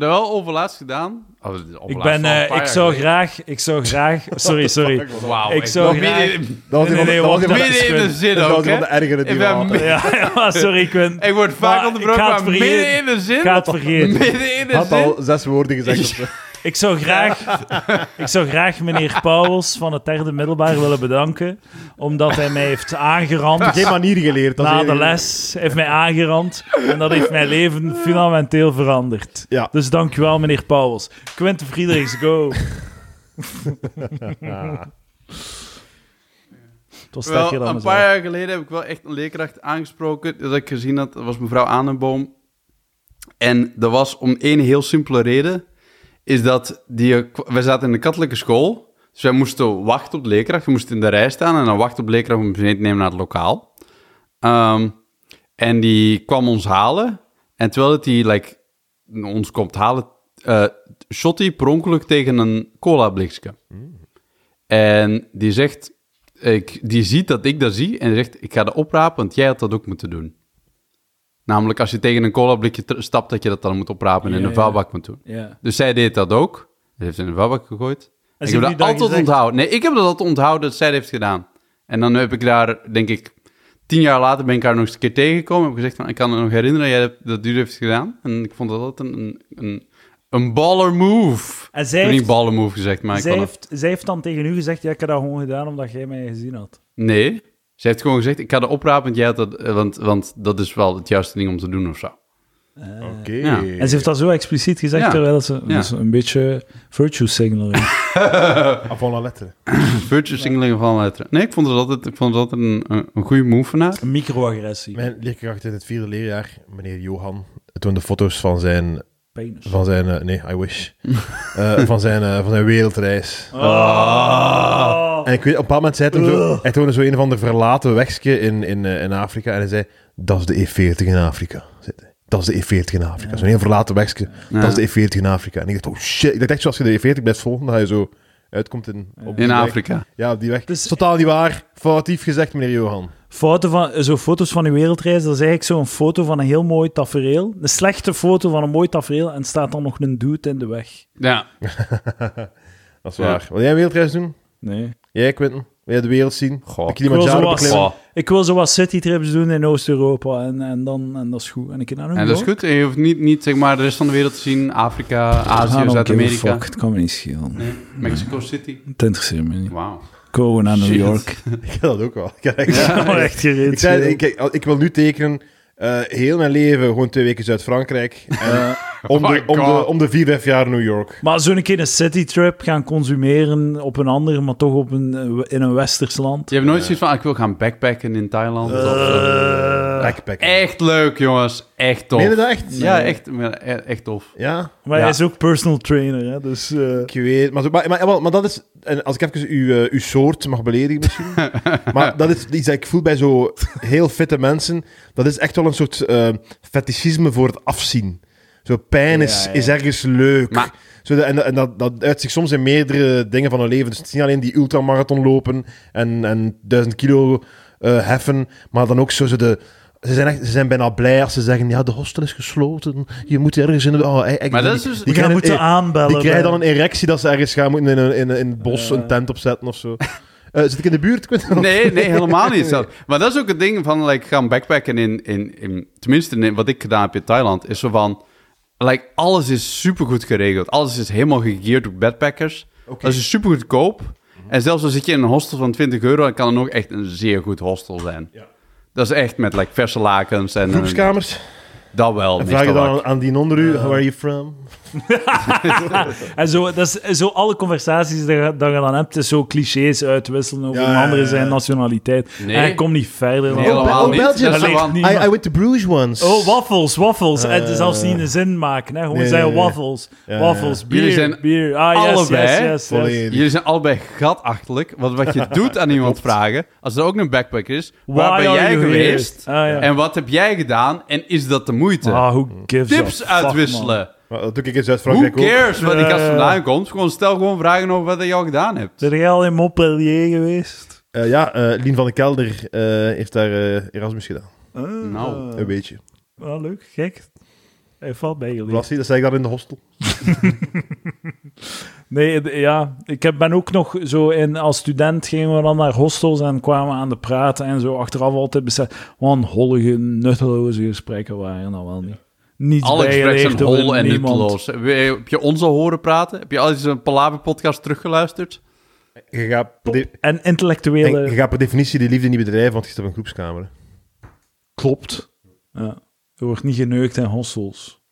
heb dat wel overlaatst gedaan. Oh, Ik, ben, eh, ik zou geleden. graag... Ik zou graag... Sorry, sorry. Wauw. ik zou graag- Dat Nee, nee, midden in de zin ook, ergere die. Ja, sorry, ik ben... Ik word vaak onderbroken, ik ga het maar vergeten. midden in de zin. Ik ga het vergeten. Midden in de had zin. al zes woorden gezegd. Ik zou graag, ik zou graag meneer Pauwels van het derde middelbaar willen bedanken, omdat hij mij heeft aangerand Geen manier geleerd. na de les. Hij heeft mij aangerand en dat heeft mijn leven fundamenteel veranderd. Ja. Dus dankjewel, meneer Pauwels. Quentin Friedrichs, go. was Wel, een paar jaar geleden heb ik wel echt een leerkracht aangesproken dat ik gezien had. Dat was mevrouw Aanenboom. En dat was om één heel simpele reden. Is dat die, wij zaten in de katholieke school. Dus wij moesten wachten op de leerkracht. We moesten in de rij staan en dan wachten op de leerkracht om mee te nemen naar het lokaal. Ehm, en die kwam ons halen. En terwijl het die like, ons komt halen, eh shot hij per tegen een cola blikje. En die zegt, ik, die ziet dat ik dat zie en zegt, ik ga dat oprapen, want jij had dat ook moeten doen. Namelijk, als je tegen een cola blikje tr- stapt, dat je dat dan moet oprapen en in een vuilbak moet doen. Dus zij deed dat ook. Ze heeft in een vuilbak gegooid. En ik heb dat altijd gezegd- onthouden. Nee, ik heb dat altijd onthouden dat zij dat heeft gedaan. En dan heb ik daar, denk ik, tien jaar later ben ik haar nog eens een keer tegengekomen. Heb ik gezegd, van, ik kan me nog herinneren dat jij dat, dat u heeft gedaan. En ik vond dat altijd een, een, een, baller move. En Ik zij heb heeft, niet baller move gezegd, maar ik zij, heeft, zij heeft dan tegen u gezegd, ja, ik heb dat gewoon gedaan omdat jij mij gezien had. Nee, ze heeft gewoon gezegd, ik ga dat oprapen, want, jij had dat, eh, want, want dat is wel het juiste ding om te doen of zo. Oké. Ja. En ze heeft dat zo expliciet gezegd, Ja. terwijl ze Ja. dus een beetje virtue signaling. Avant la lettre. Virtue signaling van letteren. Nee, ik vond het altijd, ik vond het altijd een, een, een goede move van haar. Een microagressie. Mijn leerkracht in het vierde leerjaar, meneer Johan, toonde foto's van zijn... Penis. Van zijn eh, nee, I wish. Eh, van, zijn, eh, van zijn wereldreis. Oh. En ik weet, op een bepaald moment zei hij zo... Hij toonde zo een van de verlaten wegje in, in, eh, in Afrika. En hij zei, dat is de E40 in Afrika. Dat is de E40 in Afrika. Zo'n heel verlaten. Ja. Dat is de E40 in Afrika. En ik dacht, oh shit. Ik dacht echt, zoals je de E40 blijft volgen, dat je zo uitkomt in, op In weg. Afrika. Ja, op die weg. Dus- totaal niet waar. Foutief gezegd, meneer Johan. Foto van, zo foto's van uw wereldreis, dat is eigenlijk zo'n foto van een heel mooi tafereel. Een slechte foto van een mooi tafereel en staat dan nog een dude in de weg. Ja. Dat is Ja. waar. Wil jij een wereldreis doen? Nee. Jij, Quentin? Wil jij de wereld zien? Goh. Ik wil beklimmen? Oh. Ik wil zo wat citytrips doen in Oost-Europa en, en, dan, en dat is goed. En ik naar New En dat is goed. En je hoeft niet, niet zeg maar, de rest van de wereld te zien. Afrika, Azië, Zuid-Amerika. fuck, Het kan me niet schelen. Nee, Mexico City. Het interesseert me niet. Wauw. Gewoon naar New. York. Ik heb dat ook wel. Ik, heb echt- Ja, maar echt gereed. ik, zei, schelen. ik, ik wil nu tekenen eh, heel mijn leven gewoon twee weken Zuid-Frankrijk. En om, Oh de, my om, de, om de vier, vijf jaar New York. Maar zo'n keer een citytrip gaan consumeren op een ander, maar toch op een, in een westers land. Je hebt nooit zoiets van, ah, ik wil gaan backpacken in Thailand. of zo. Backpacken. Echt leuk, jongens. Echt tof. Meen je dat echt? Ja, echt, maar e- echt tof. Ja, Maar Ja. hij is ook personal trainer, hè, dus... eh, ik weet. Maar, maar, maar, maar, maar dat is... En als ik even uw, eh, uw soort mag beledigen misschien. maar dat is iets dat ik voel bij zo heel fitte mensen. Dat is echt wel een soort eh fetischisme voor het afzien. Zo pijn is, Ja, ja. is ergens leuk. Maar- Zo de- en en dat, dat uit zich soms in meerdere dingen van hun leven. Dus het is niet alleen die ultramarathon lopen en, en duizend kilo eh, heffen, maar dan ook zo, zo de... Ze zijn, echt, ze zijn bijna blij als ze zeggen, ja, de hostel is gesloten. Je moet ergens in... de- Oh, echt, Maar dat die- is dus- die moeten een- aanbellen. die krijgen dan een erectie dat ze ergens gaan moeten in, een, in, een- in het bos een tent opzetten of zo. Eh, zit ik in de buurt? Nee, nee, helemaal niet. zelf. Maar dat is ook het ding van like, gaan backpacken in, in, in... Tenminste, in, wat ik gedaan heb in Thailand, is zo van... Like, alles is supergoed geregeld. Alles is helemaal gegeerd door backpackers. Dat is super goedkoop. En zelfs als zit je in een hostel van 20 euro, dan kan het nog echt een zeer goed hostel zijn. Ja. Dat is echt met like, verse lakens en... Groepskamers. dat wel. En vraag je dan aan die onder u, where are you from? En zo, dat is zo alle conversaties die je, dat je dan hebt, is zo clichés uitwisselen over Ja, een andere ja. zijn nationaliteit. Nee. En je komt niet verder. dan Nee, dat. helemaal oh, niet. I, I went to Bruges once. Oh, waffles, waffles. Eh, en zelfs niet een zin maken. Hè. Gewoon nee, zeggen waffles, Ja, waffles, ja. bier, Jullie zijn bier. Ah, yes, allebei yes, yes. Jullie zijn allebei gatachterlijk. Want wat je doet aan iemand vragen, als er ook een backpacker is, waar Why ben jij geweest? Ah, ja. En wat heb jij gedaan? En is dat de moeite? Ah, who gives a Tips fuck, uitwisselen. Maar dat doe ik in Who Zuid-Frankrijk ook. cares waar die gast Eh. vandaan komt? Gewoon stel gewoon vragen over wat je al gedaan hebt. Ben jij al in Montpellier geweest? Eh, ja, eh, Lien van den Kelder eh, heeft daar Erasmus gedaan. Ah, Nou. Een beetje. ah, leuk, gek. Hij valt bij jullie. Lassie, dat zei ik daar in de hostel. Nee, ja, ik heb, ben ook nog zo in, als student gingen we dan naar hostels en kwamen we aan de praten en zo achteraf altijd beseft, wat een hollige, nutteloze gesprekken waren dat wel niet. Niets Alle gesprekken zijn hol en niemand. nutteloos. Heb je, je ons al horen praten? Heb je al eens een Palaver-podcast teruggeluisterd? Je gaat, En intellectuele... je gaat per definitie die liefde niet bedrijven, want je zit op een groepskamer. Klopt. Ja. Er wordt niet geneukt in hostels.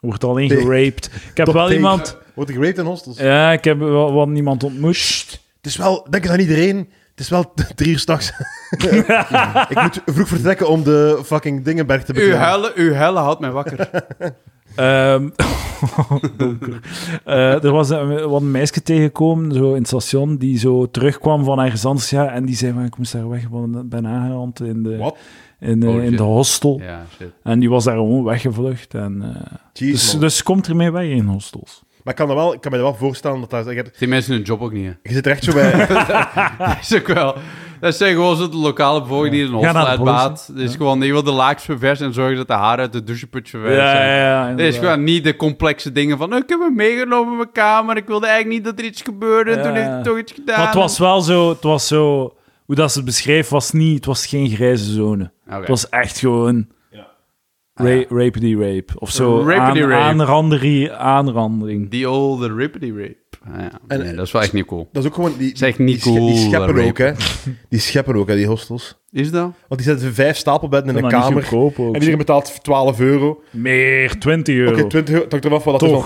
Er wordt alleen Nee. geraped. Ik heb Top wel take. iemand... Wordt er geraped in hostels? Ja, ik heb wel, wel iemand ontmoet. Het is wel, denk ik aan iedereen Het is wel drie uur s'nachts. ik moet vroeg vertrekken om de fucking Dingenberg te Uw beklimmen. huilen, uw huilen houdt mij wakker. Ehm, donker. Eh, er was een, wat een meisje tegengekomen zo in het station die zo terugkwam van ergens anders. Ja, en die zei: van, Ik moest daar weg, want ik ben aangerand in de, Wat? in, de, Oh, in shit. de hostel. ja, shit. En die was daar gewoon weggevlucht. En, eh, Jeez, dus, man. dus komt ermee weg in hostels. Maar ik kan, dat wel, ik kan me dat wel voorstellen dat dat... Je, Die mensen hun job ook niet, hè. je zit er echt zo bij... Dat is ook wel... Dat zijn gewoon zo de lokale bevolking die een Ga hostel naar de uitbaat. Het is gewoon, die wil de laaks verversen en zorgen dat de haren uit de doucheput verversen zijn. ja, Het is gewoon niet de complexe dingen van... "Oh, Ik heb hem meegenomen in mijn kamer. Ik wilde eigenlijk niet dat er iets gebeurde. Ja. Toen heeft hij toch iets gedaan. Maar het was wel zo, het was zo, hoe dat ze het beschreef, was niet, het was geen grijze zone. Het was echt gewoon Ja. Ra Ah, ja. rapedy rape. Of zo, Rapedy aan, rape. aanranderie, aanrandering. Die old rape. Ah, ja. En- nee, dat is wel echt niet cool. Dat is ook gewoon... Die, is echt niet die, sche- cool, Die scheppen ook, hè. Die scheppen ook, hè, die hostels. Is dat? Want die zetten vijf stapelbedden in een dat kamer. ook, En iedereen betaalt 12 euro. Oké, Meer, 20 euro. 20 euro. Het hangt eraf wat dat is.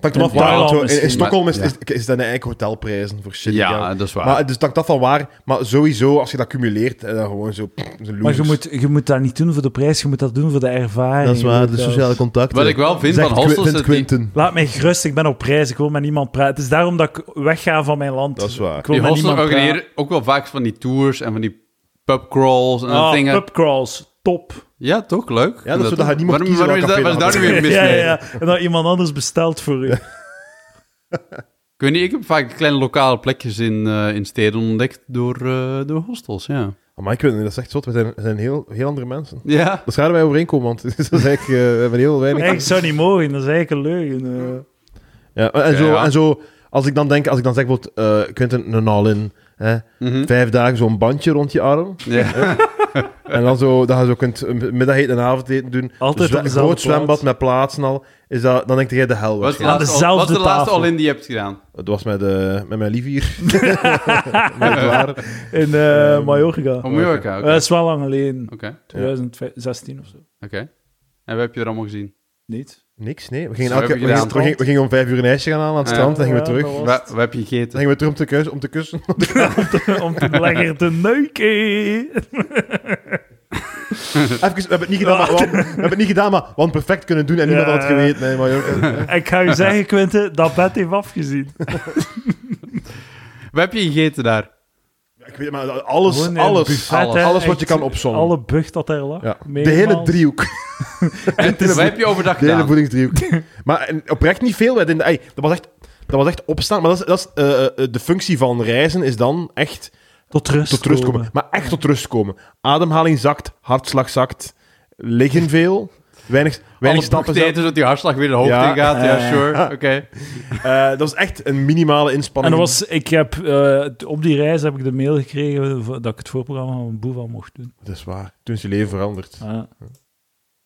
Hangt eraf In. Thailand. Stockholm is, is, is dat eigenlijk hotelprijzen voor shit. Ja, dat is waar. Maar dus hangt af van waar. Maar sowieso, als je dat cumuleert, eh, dan gewoon zo... pff, zo Maar je losers. moet, je moet dat niet doen voor de prijs, je moet dat doen voor de ervaring. Dat is waar, de sociale dat- contacten. Wat ik wel vind Zegt van hostels... vindt is dat die- Quinten. Laat mij gerust, ik ben op reis, ik wil met niemand praten. Het is daarom dat ik wegga van mijn land. Dat is waar. Ik wil Die met hostels niemand praten. organiseren ook wel vaak van die tours en van die pubcrawls en dat Ah, dingen. pubcrawls, top. Ja, toch? Leuk. Ja, dat is zo dat je niet moet waarom, kiezen waarom is dat, café daar nu weer mis ja, mee? ja, ja. En dat iemand anders bestelt voor u. Ik weet niet, ik heb vaak kleine lokale plekjes in, eh, in steden ontdekt door, eh, door hostels, ja. Maar ik weet niet, dat is echt zot. We zijn, we zijn heel, heel andere mensen. Ja, Dat dat wij overeenkomen, want dat is eigenlijk, eh, we hebben heel weinig... Ik zou niet mogen, dat is eigenlijk een leugen. Ja, en, zo, Ja, ja. en zo, als ik dan denk, als ik dan zeg bijvoorbeeld, eh Quinten, een all-in, hè, Mhm. vijf dagen zo'n bandje rond je arm, ja. en dan zo, dat je zo kunt een middageten en avondeten doen, Altijd dezelfde groot zwembad plaats. met plaatsen al, is dat, dan denk jij de hel Wat is de waarschijnlijk. laatste, dezelfde wat is de laatste all-in die je hebt gedaan? Het was met, eh met mijn lief hier. In eh Mallorca. Oh, Mallorca. Eh, Dat is wel lang geleden. Oké, 2016 of zo. oké. En wat heb je er allemaal gezien? Niet? Niks, nee. We gingen, Zo heb elke, je we, gedaan. gingen, we, gingen, we gingen om vijf uur een ijsje gaan halen aan het Ja. strand, dan gingen we terug. Wat, wat heb je Dan gegeten? gingen we terug om te, kus, om te kussen. Om te lekker te neuken. Even, we hebben het niet gedaan, maar, we, we hebben het niet gedaan, maar we hadden het perfect kunnen doen en niemand Ja. had het geweten. Nee, maar Ik ga je zeggen, Quinten, dat bed heeft afgezien. Wat heb je gegeten daar? Ik weet maar alles, Gewoon een alles, buffet, alles, hè, alles wat je echt kan opzommen. Alle bucht dat er lag. Ja. De hele driehoek. En, wat heb je overdag De hele gedaan? voedingsdriehoek. maar en, oprecht niet veel. deden- ey, dat, was echt, dat was echt opstaan. Maar dat is, dat is, eh, eh, de functie van reizen is dan echt Tot rust, tot rust komen. Maar echt tot rust komen. Ademhaling zakt, hartslag zakt, liggen veel, weinig, weinig stappen. eten zodat die hartslag weer de hoogte Ja. in gaat. Ja, Ja. sure. Oké. Eh, dat is echt een minimale En inspanning. dat was, ik heb, eh, op die reis heb ik de mail gekregen dat ik het voorprogramma van Boeval mocht doen. Dat is waar. Toen is je leven veranderd. Ja.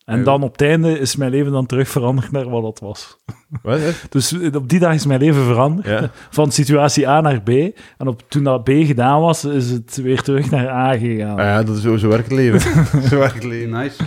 En dan op het einde is mijn leven dan terug veranderd naar wat het was. Wat? Dus eh, op die dag is mijn leven veranderd. Ja. Van situatie A naar B. En op, toen dat B gedaan was, is het weer terug naar A gegaan. Ah ja, dat is zo, zo werkt het leven. zo werkt het leven. Nice.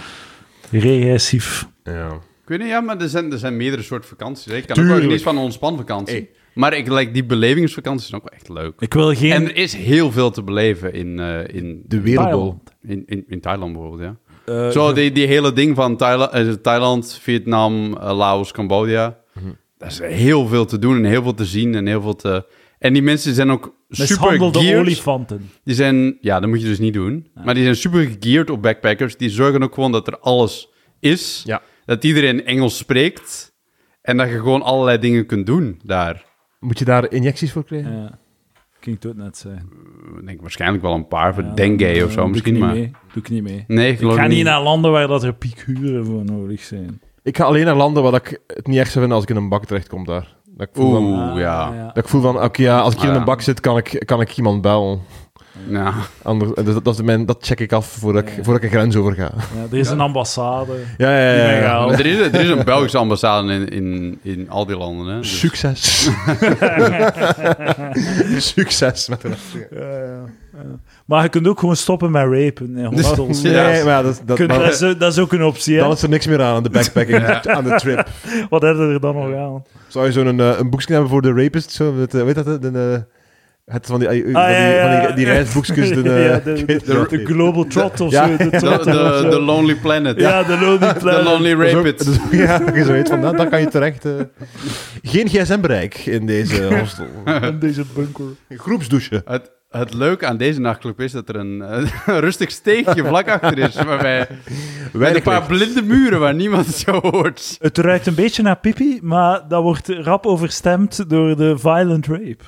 Regressief. Ja. Ik weet niet, ja, maar er zijn, er zijn meerdere soorten vakanties. hè. Ik kan Tuurlijk. ook wel genieten van een ontspanvakantie. Hey. Maar ik like, die belevingsvakanties zijn ook wel echt leuk. Ik wil geen... En er is heel veel te beleven in, eh, in, De. Thailand. in, in, in Thailand bijvoorbeeld, ja. Eh, Zo, die, die hele ding van Thailand, eh, Thailand Vietnam, Laos, Cambodja. Mhm. Daar is heel veel te doen en heel veel te zien en heel veel te... En die mensen zijn ook super geared. olifanten. Die zijn... Ja, dat moet je dus niet doen. Maar die zijn super geared op backpackers. Die zorgen ook gewoon dat er alles is. Ja. Dat iedereen Engels spreekt. En dat je gewoon allerlei dingen kunt doen daar. Moet je daar injecties voor krijgen? Ja. Ging ik het net zeggen. Ik denk waarschijnlijk wel een paar voor Ja, dengue of zo misschien, Doe ik maar... niet mee. Doe ik niet mee. Nee, Ik ga niet naar landen waar dat er piekuren voor nodig zijn. Ik ga alleen naar landen waar ik het niet echt zou vinden als ik in een bak terechtkom daar. Dat ik voel van, Oeh, Ah, ja. dat ik voel van oké, ja, als ik hier Ah, in een bak zit, kan ik, kan ik iemand bellen. Ja. Anders, dus dat, dat, dat check ik af voordat, ik, voordat ik een grens over ga. Ja, er is een ambassade. Ja, ja, ja. ja, er, is, er is een Belgische ambassade in, in, in al die landen, hè. Dus- Succes. Succes met de Ja, ja, ja. Maar je kunt ook gewoon stoppen met rapen in hostels. Nee, Ja. maar dat, is- dat, Kunt- maar dat, is, dat is ook een optie, hè? dan is er niks meer aan, aan de backpacking, aan de trip. Wat hebben er dan nog aan? Zou je zo'n eh, een boekje hebben voor de rapist? Zo, met, eh, weet dat, de, de, Het van die, van die, Ah, ja, ja. Van die, die reisboekjes. De, eh, Ja, de, de, de. Global Trot of Ja. zo. De, De, trot de, de Lonely Planet. Ja. ja, de Lonely De Planet. Lonely Dat is ook- Rapid. dat is ook- ja, je weet van, dat, dan kan je terecht. eh. Geen gsm-bereik in deze hostel. In deze bunker. Groepsdouche. Het, het leuke aan deze nachtclub is dat er een, eh, een rustig steegje vlak achter is. Waarbij, met een paar blinde muren waar niemand het zo hoort. Het ruikt een beetje naar pipi, maar dat wordt rap overstemd door de violent rape.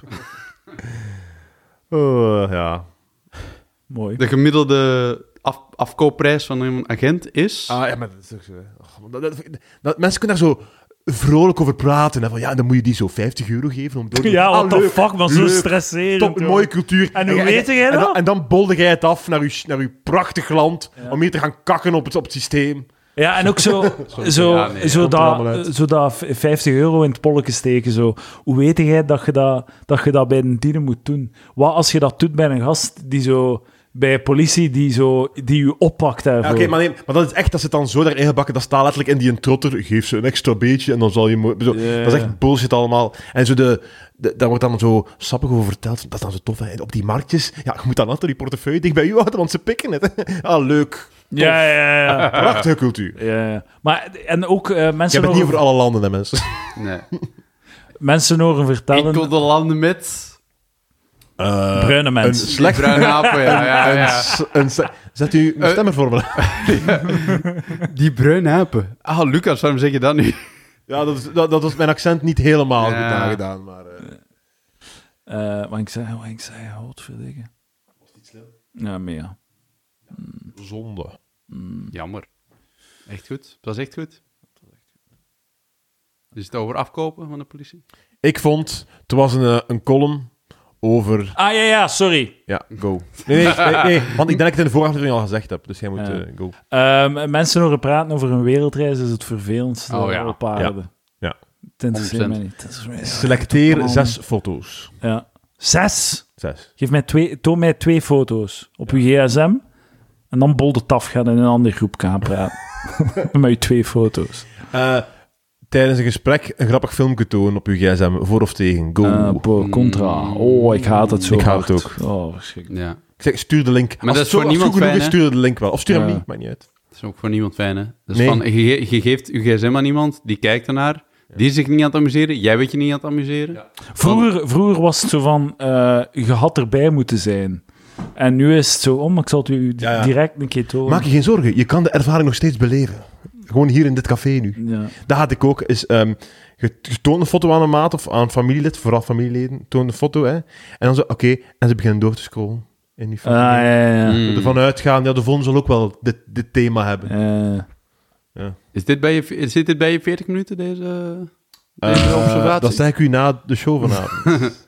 Oh, ja. Mooi. De gemiddelde af, afkoopprijs van een agent is... Ah, ja, maar dat is ook zo. hè. Oh, dat, dat- dat- mensen kunnen daar zo vrolijk over praten. Hè, van, ja, dan moet je die zo 50 euro geven om door te... Ja, Ah, what the leuk, fuck, maar zo stresserend. Top, mooie cultuur. En hoe weet jij en dat? dan? En dan bolde jij het af naar je, naar uw prachtig land, Ja. om hier te gaan kakken op het, op het systeem. Ja, en ook zo, zo, Ja, nee, zo, dat, zo dat v- 50 euro in het polletje steken. Zo. Hoe weet jij dat je dat, dat je dat bij een dieren moet doen? Wat als je dat doet bij een gast die zo... Bij politie die, zo, die je oppakt Ja, daarvoor. Oké, maar, nee, maar dat is echt, dat zit dan zo daarin gebakken, dat staat letterlijk in die een trotter, geef ze een extra beetje en dan zal je... Zo. Dat is echt bullshit allemaal. En zo de, de, daar wordt dan zo sappig over verteld, dat is dan zo tof, hè. op die marktjes, ja, je moet dan altijd die portefeuille dicht bij u houden, want ze pikken het. hè. Ah, leuk. Ja, ja, ja. Prachtige cultuur. ja, ja. Maar, en ook eh, Ik mensen, heb het niet over alle landen, hè, mensen. Nee. mensen horen vertellen... Enkel de landen met... bruine Een mensen. slecht... Bruine apen, ja, ja, Een, ja. een s- Zet u een Eh, stemmerformule. Die bruine apen. Ah, Lucas, waarom zeg je dat nu? Ja, dat, is, dat, dat was mijn accent niet helemaal Ja. goed maar... eh, Eh wat ik zei, wat ik zei, godverdikke. Ja, maar ja. zonde. Jammer. Echt goed. Het was echt goed. Is het over afkopen van de politie? Ik vond, het was een, eh, een column over... Ah, ja, ja, sorry. Ja, go. Nee, nee, nee, nee, want ik denk dat ik het in de vorige aflevering al gezegd heb, dus jij moet Ja. eh, go. Ehm, mensen horen praten over een wereldreis is het vervelendste Oh, ja. op aarde. Ja. Het interesseert 100%. mij niet. Het interesseert mij niet. Selecteer zes foto's. Ja. Zes? Zes. Geef mij twee, toon mij twee foto's op uw gsm en dan bol de taf gaan in een andere groep gaan praten. Met je twee foto's. Eh, tijdens een gesprek een grappig filmpje tonen op uw gsm, voor of tegen. Go. Eh, contra. Oh, ik haat het zo Ik haat hard. het Oh, verschrikkelijk. Ja. Ik zeg, stuur de link. Maar Als dat is voor niemand is, fijn, hè? stuur de link wel. Of stuur hem niet, maakt niet uit. Dat is ook voor niemand fijn, hè? Dus Nee. van, je, ge- je geeft je gsm aan iemand, die kijkt ernaar, die is zich niet aan het amuseren, jij weet je niet aan het amuseren. Vroeger, vroeger was het zo van, eh, je had erbij moeten zijn. En nu is het zo om, ik zal het u Ja, ja. direct een keer tonen. Maak je geen zorgen, je kan de ervaring nog steeds beleven. Gewoon hier in dit café nu. Ja. Dat had ik ook. Is, ehm, je, toont een foto aan een maat of aan een familielid, vooral familieleden. Toon een foto, hè. En dan zo, oké. En ze beginnen door te scrollen. In die Ah, foto. ja, ja, ja. Mm. Ervan uitgaan, ja, de volgende zal ook wel dit, dit thema hebben. Eh, Is, dit bij je, zit dit bij je 40 minuten, deze, deze Eh, observatie? dat zeg ik u na de show vanavond.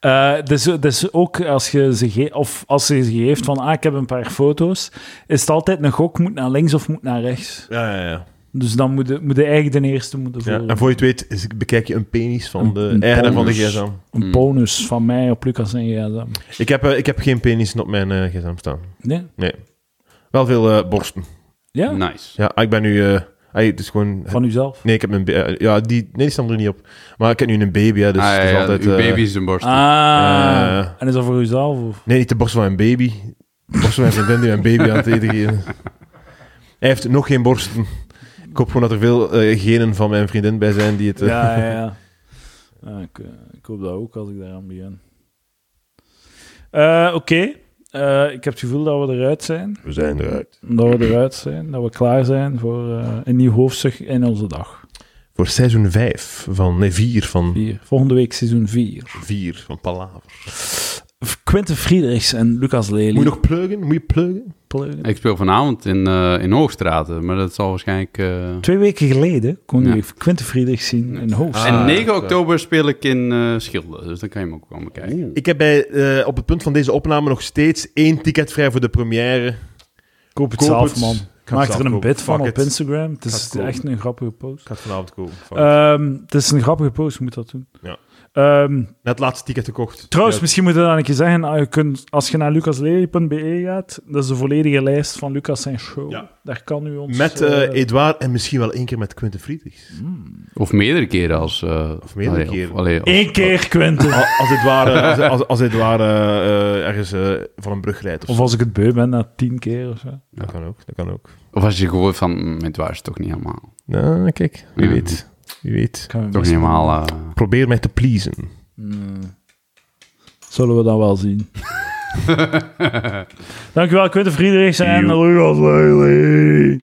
eh, dus, dus ook als je ze ge- of als je ze geeft van, ah, ik heb een paar foto's, is het altijd een gok, moet naar links of moet naar rechts. ja, ja, ja. Dus dan moet je, moet je eigenlijk de eerste moeten ja. volgen. En voor je het weet, is, bekijk je een penis van Een- de een eigenaar van de gsm. Een Mm. bonus van mij op Lucas en gsm. Ik heb, eh, ik heb geen penis op mijn eh, gsm staan. Nee? Wel veel eh, borsten. Ja? Nice. Ja, ik ben nu... ay, het is gewoon... Van uzelf? Nee, ik heb een... ba- eh, ja, die, nee, die staan er niet op. Maar ik heb nu een baby, hè, dus ah, ja, het is altijd... uw eh, baby is een borst. Ah, Eh. en is dat voor uzelf? Of? Nee, niet de borst van mijn baby. De borst van mijn vriendin die mijn baby aan het eten geven. Hij heeft nog geen borsten. Ik hoop gewoon dat er veel genen van mijn vriendin bij zijn die het... Ja, ja, ja. Ja, ik, ik hoop dat ook als ik daaraan begin. Eh, Oké, Eh, ik heb het gevoel dat we eruit zijn. We zijn eruit. Dat we eruit zijn, dat we klaar zijn voor eh, een nieuw hoofdstuk in onze dag. Voor seizoen 5 van... Nee, 4 van... Vier. Volgende week seizoen 4. 4 van Palaver. Quentin Friedrichs en Lucas Lely. Moet je nog pluggen? Moet je pluggen? Ik speel vanavond in, eh in Hoogstraten, maar dat zal waarschijnlijk... eh, Twee weken geleden kon Ja. je Quentin Friedrichs zien in. Ah, en 9 ja. oktober speel ik in eh Schilde, dus dan kan je hem ook komen kijken. Ik heb bij, eh, op het punt van deze opname nog steeds één ticket vrij voor de première. Koop het Koop zelf, het. man. Maak er een bit van op it. Instagram. Het is echt een grappige post. Ik ga het vanavond kopen. Fuck. Ehm, het is een grappige post, je moet dat doen. Ja. Ehm, Net het laatste ticket gekocht. trouwens, Ja. misschien moet je dan een keer zeggen, ah, je kunt, als je naar lucaslely.be gaat, dat is de volledige lijst van Lucas zijn show. Ja. Daar kan u ons... Met eh, eh Edouard en misschien wel één keer met Quentin Friedrichs. Of meerdere keren als... eh, Of meerdere allee, keren. Eén keer, Quentin. Al- Als Edouard, eh, als, als, als Edouard ergens eh, van een brug rijdt. Of, als ik het beu ben, na tien keer of zo. Dat kan ook, dat kan ook. Of als je gewoon van, het waar is toch niet helemaal. Nou, kijk, wie Ja. weet. Wie weet. Toch niet helemaal... eh, Probeer mij te pleasen. Zullen we dan wel zien. Dankjewel, Quentin Friedrichs en. Lucas Lely.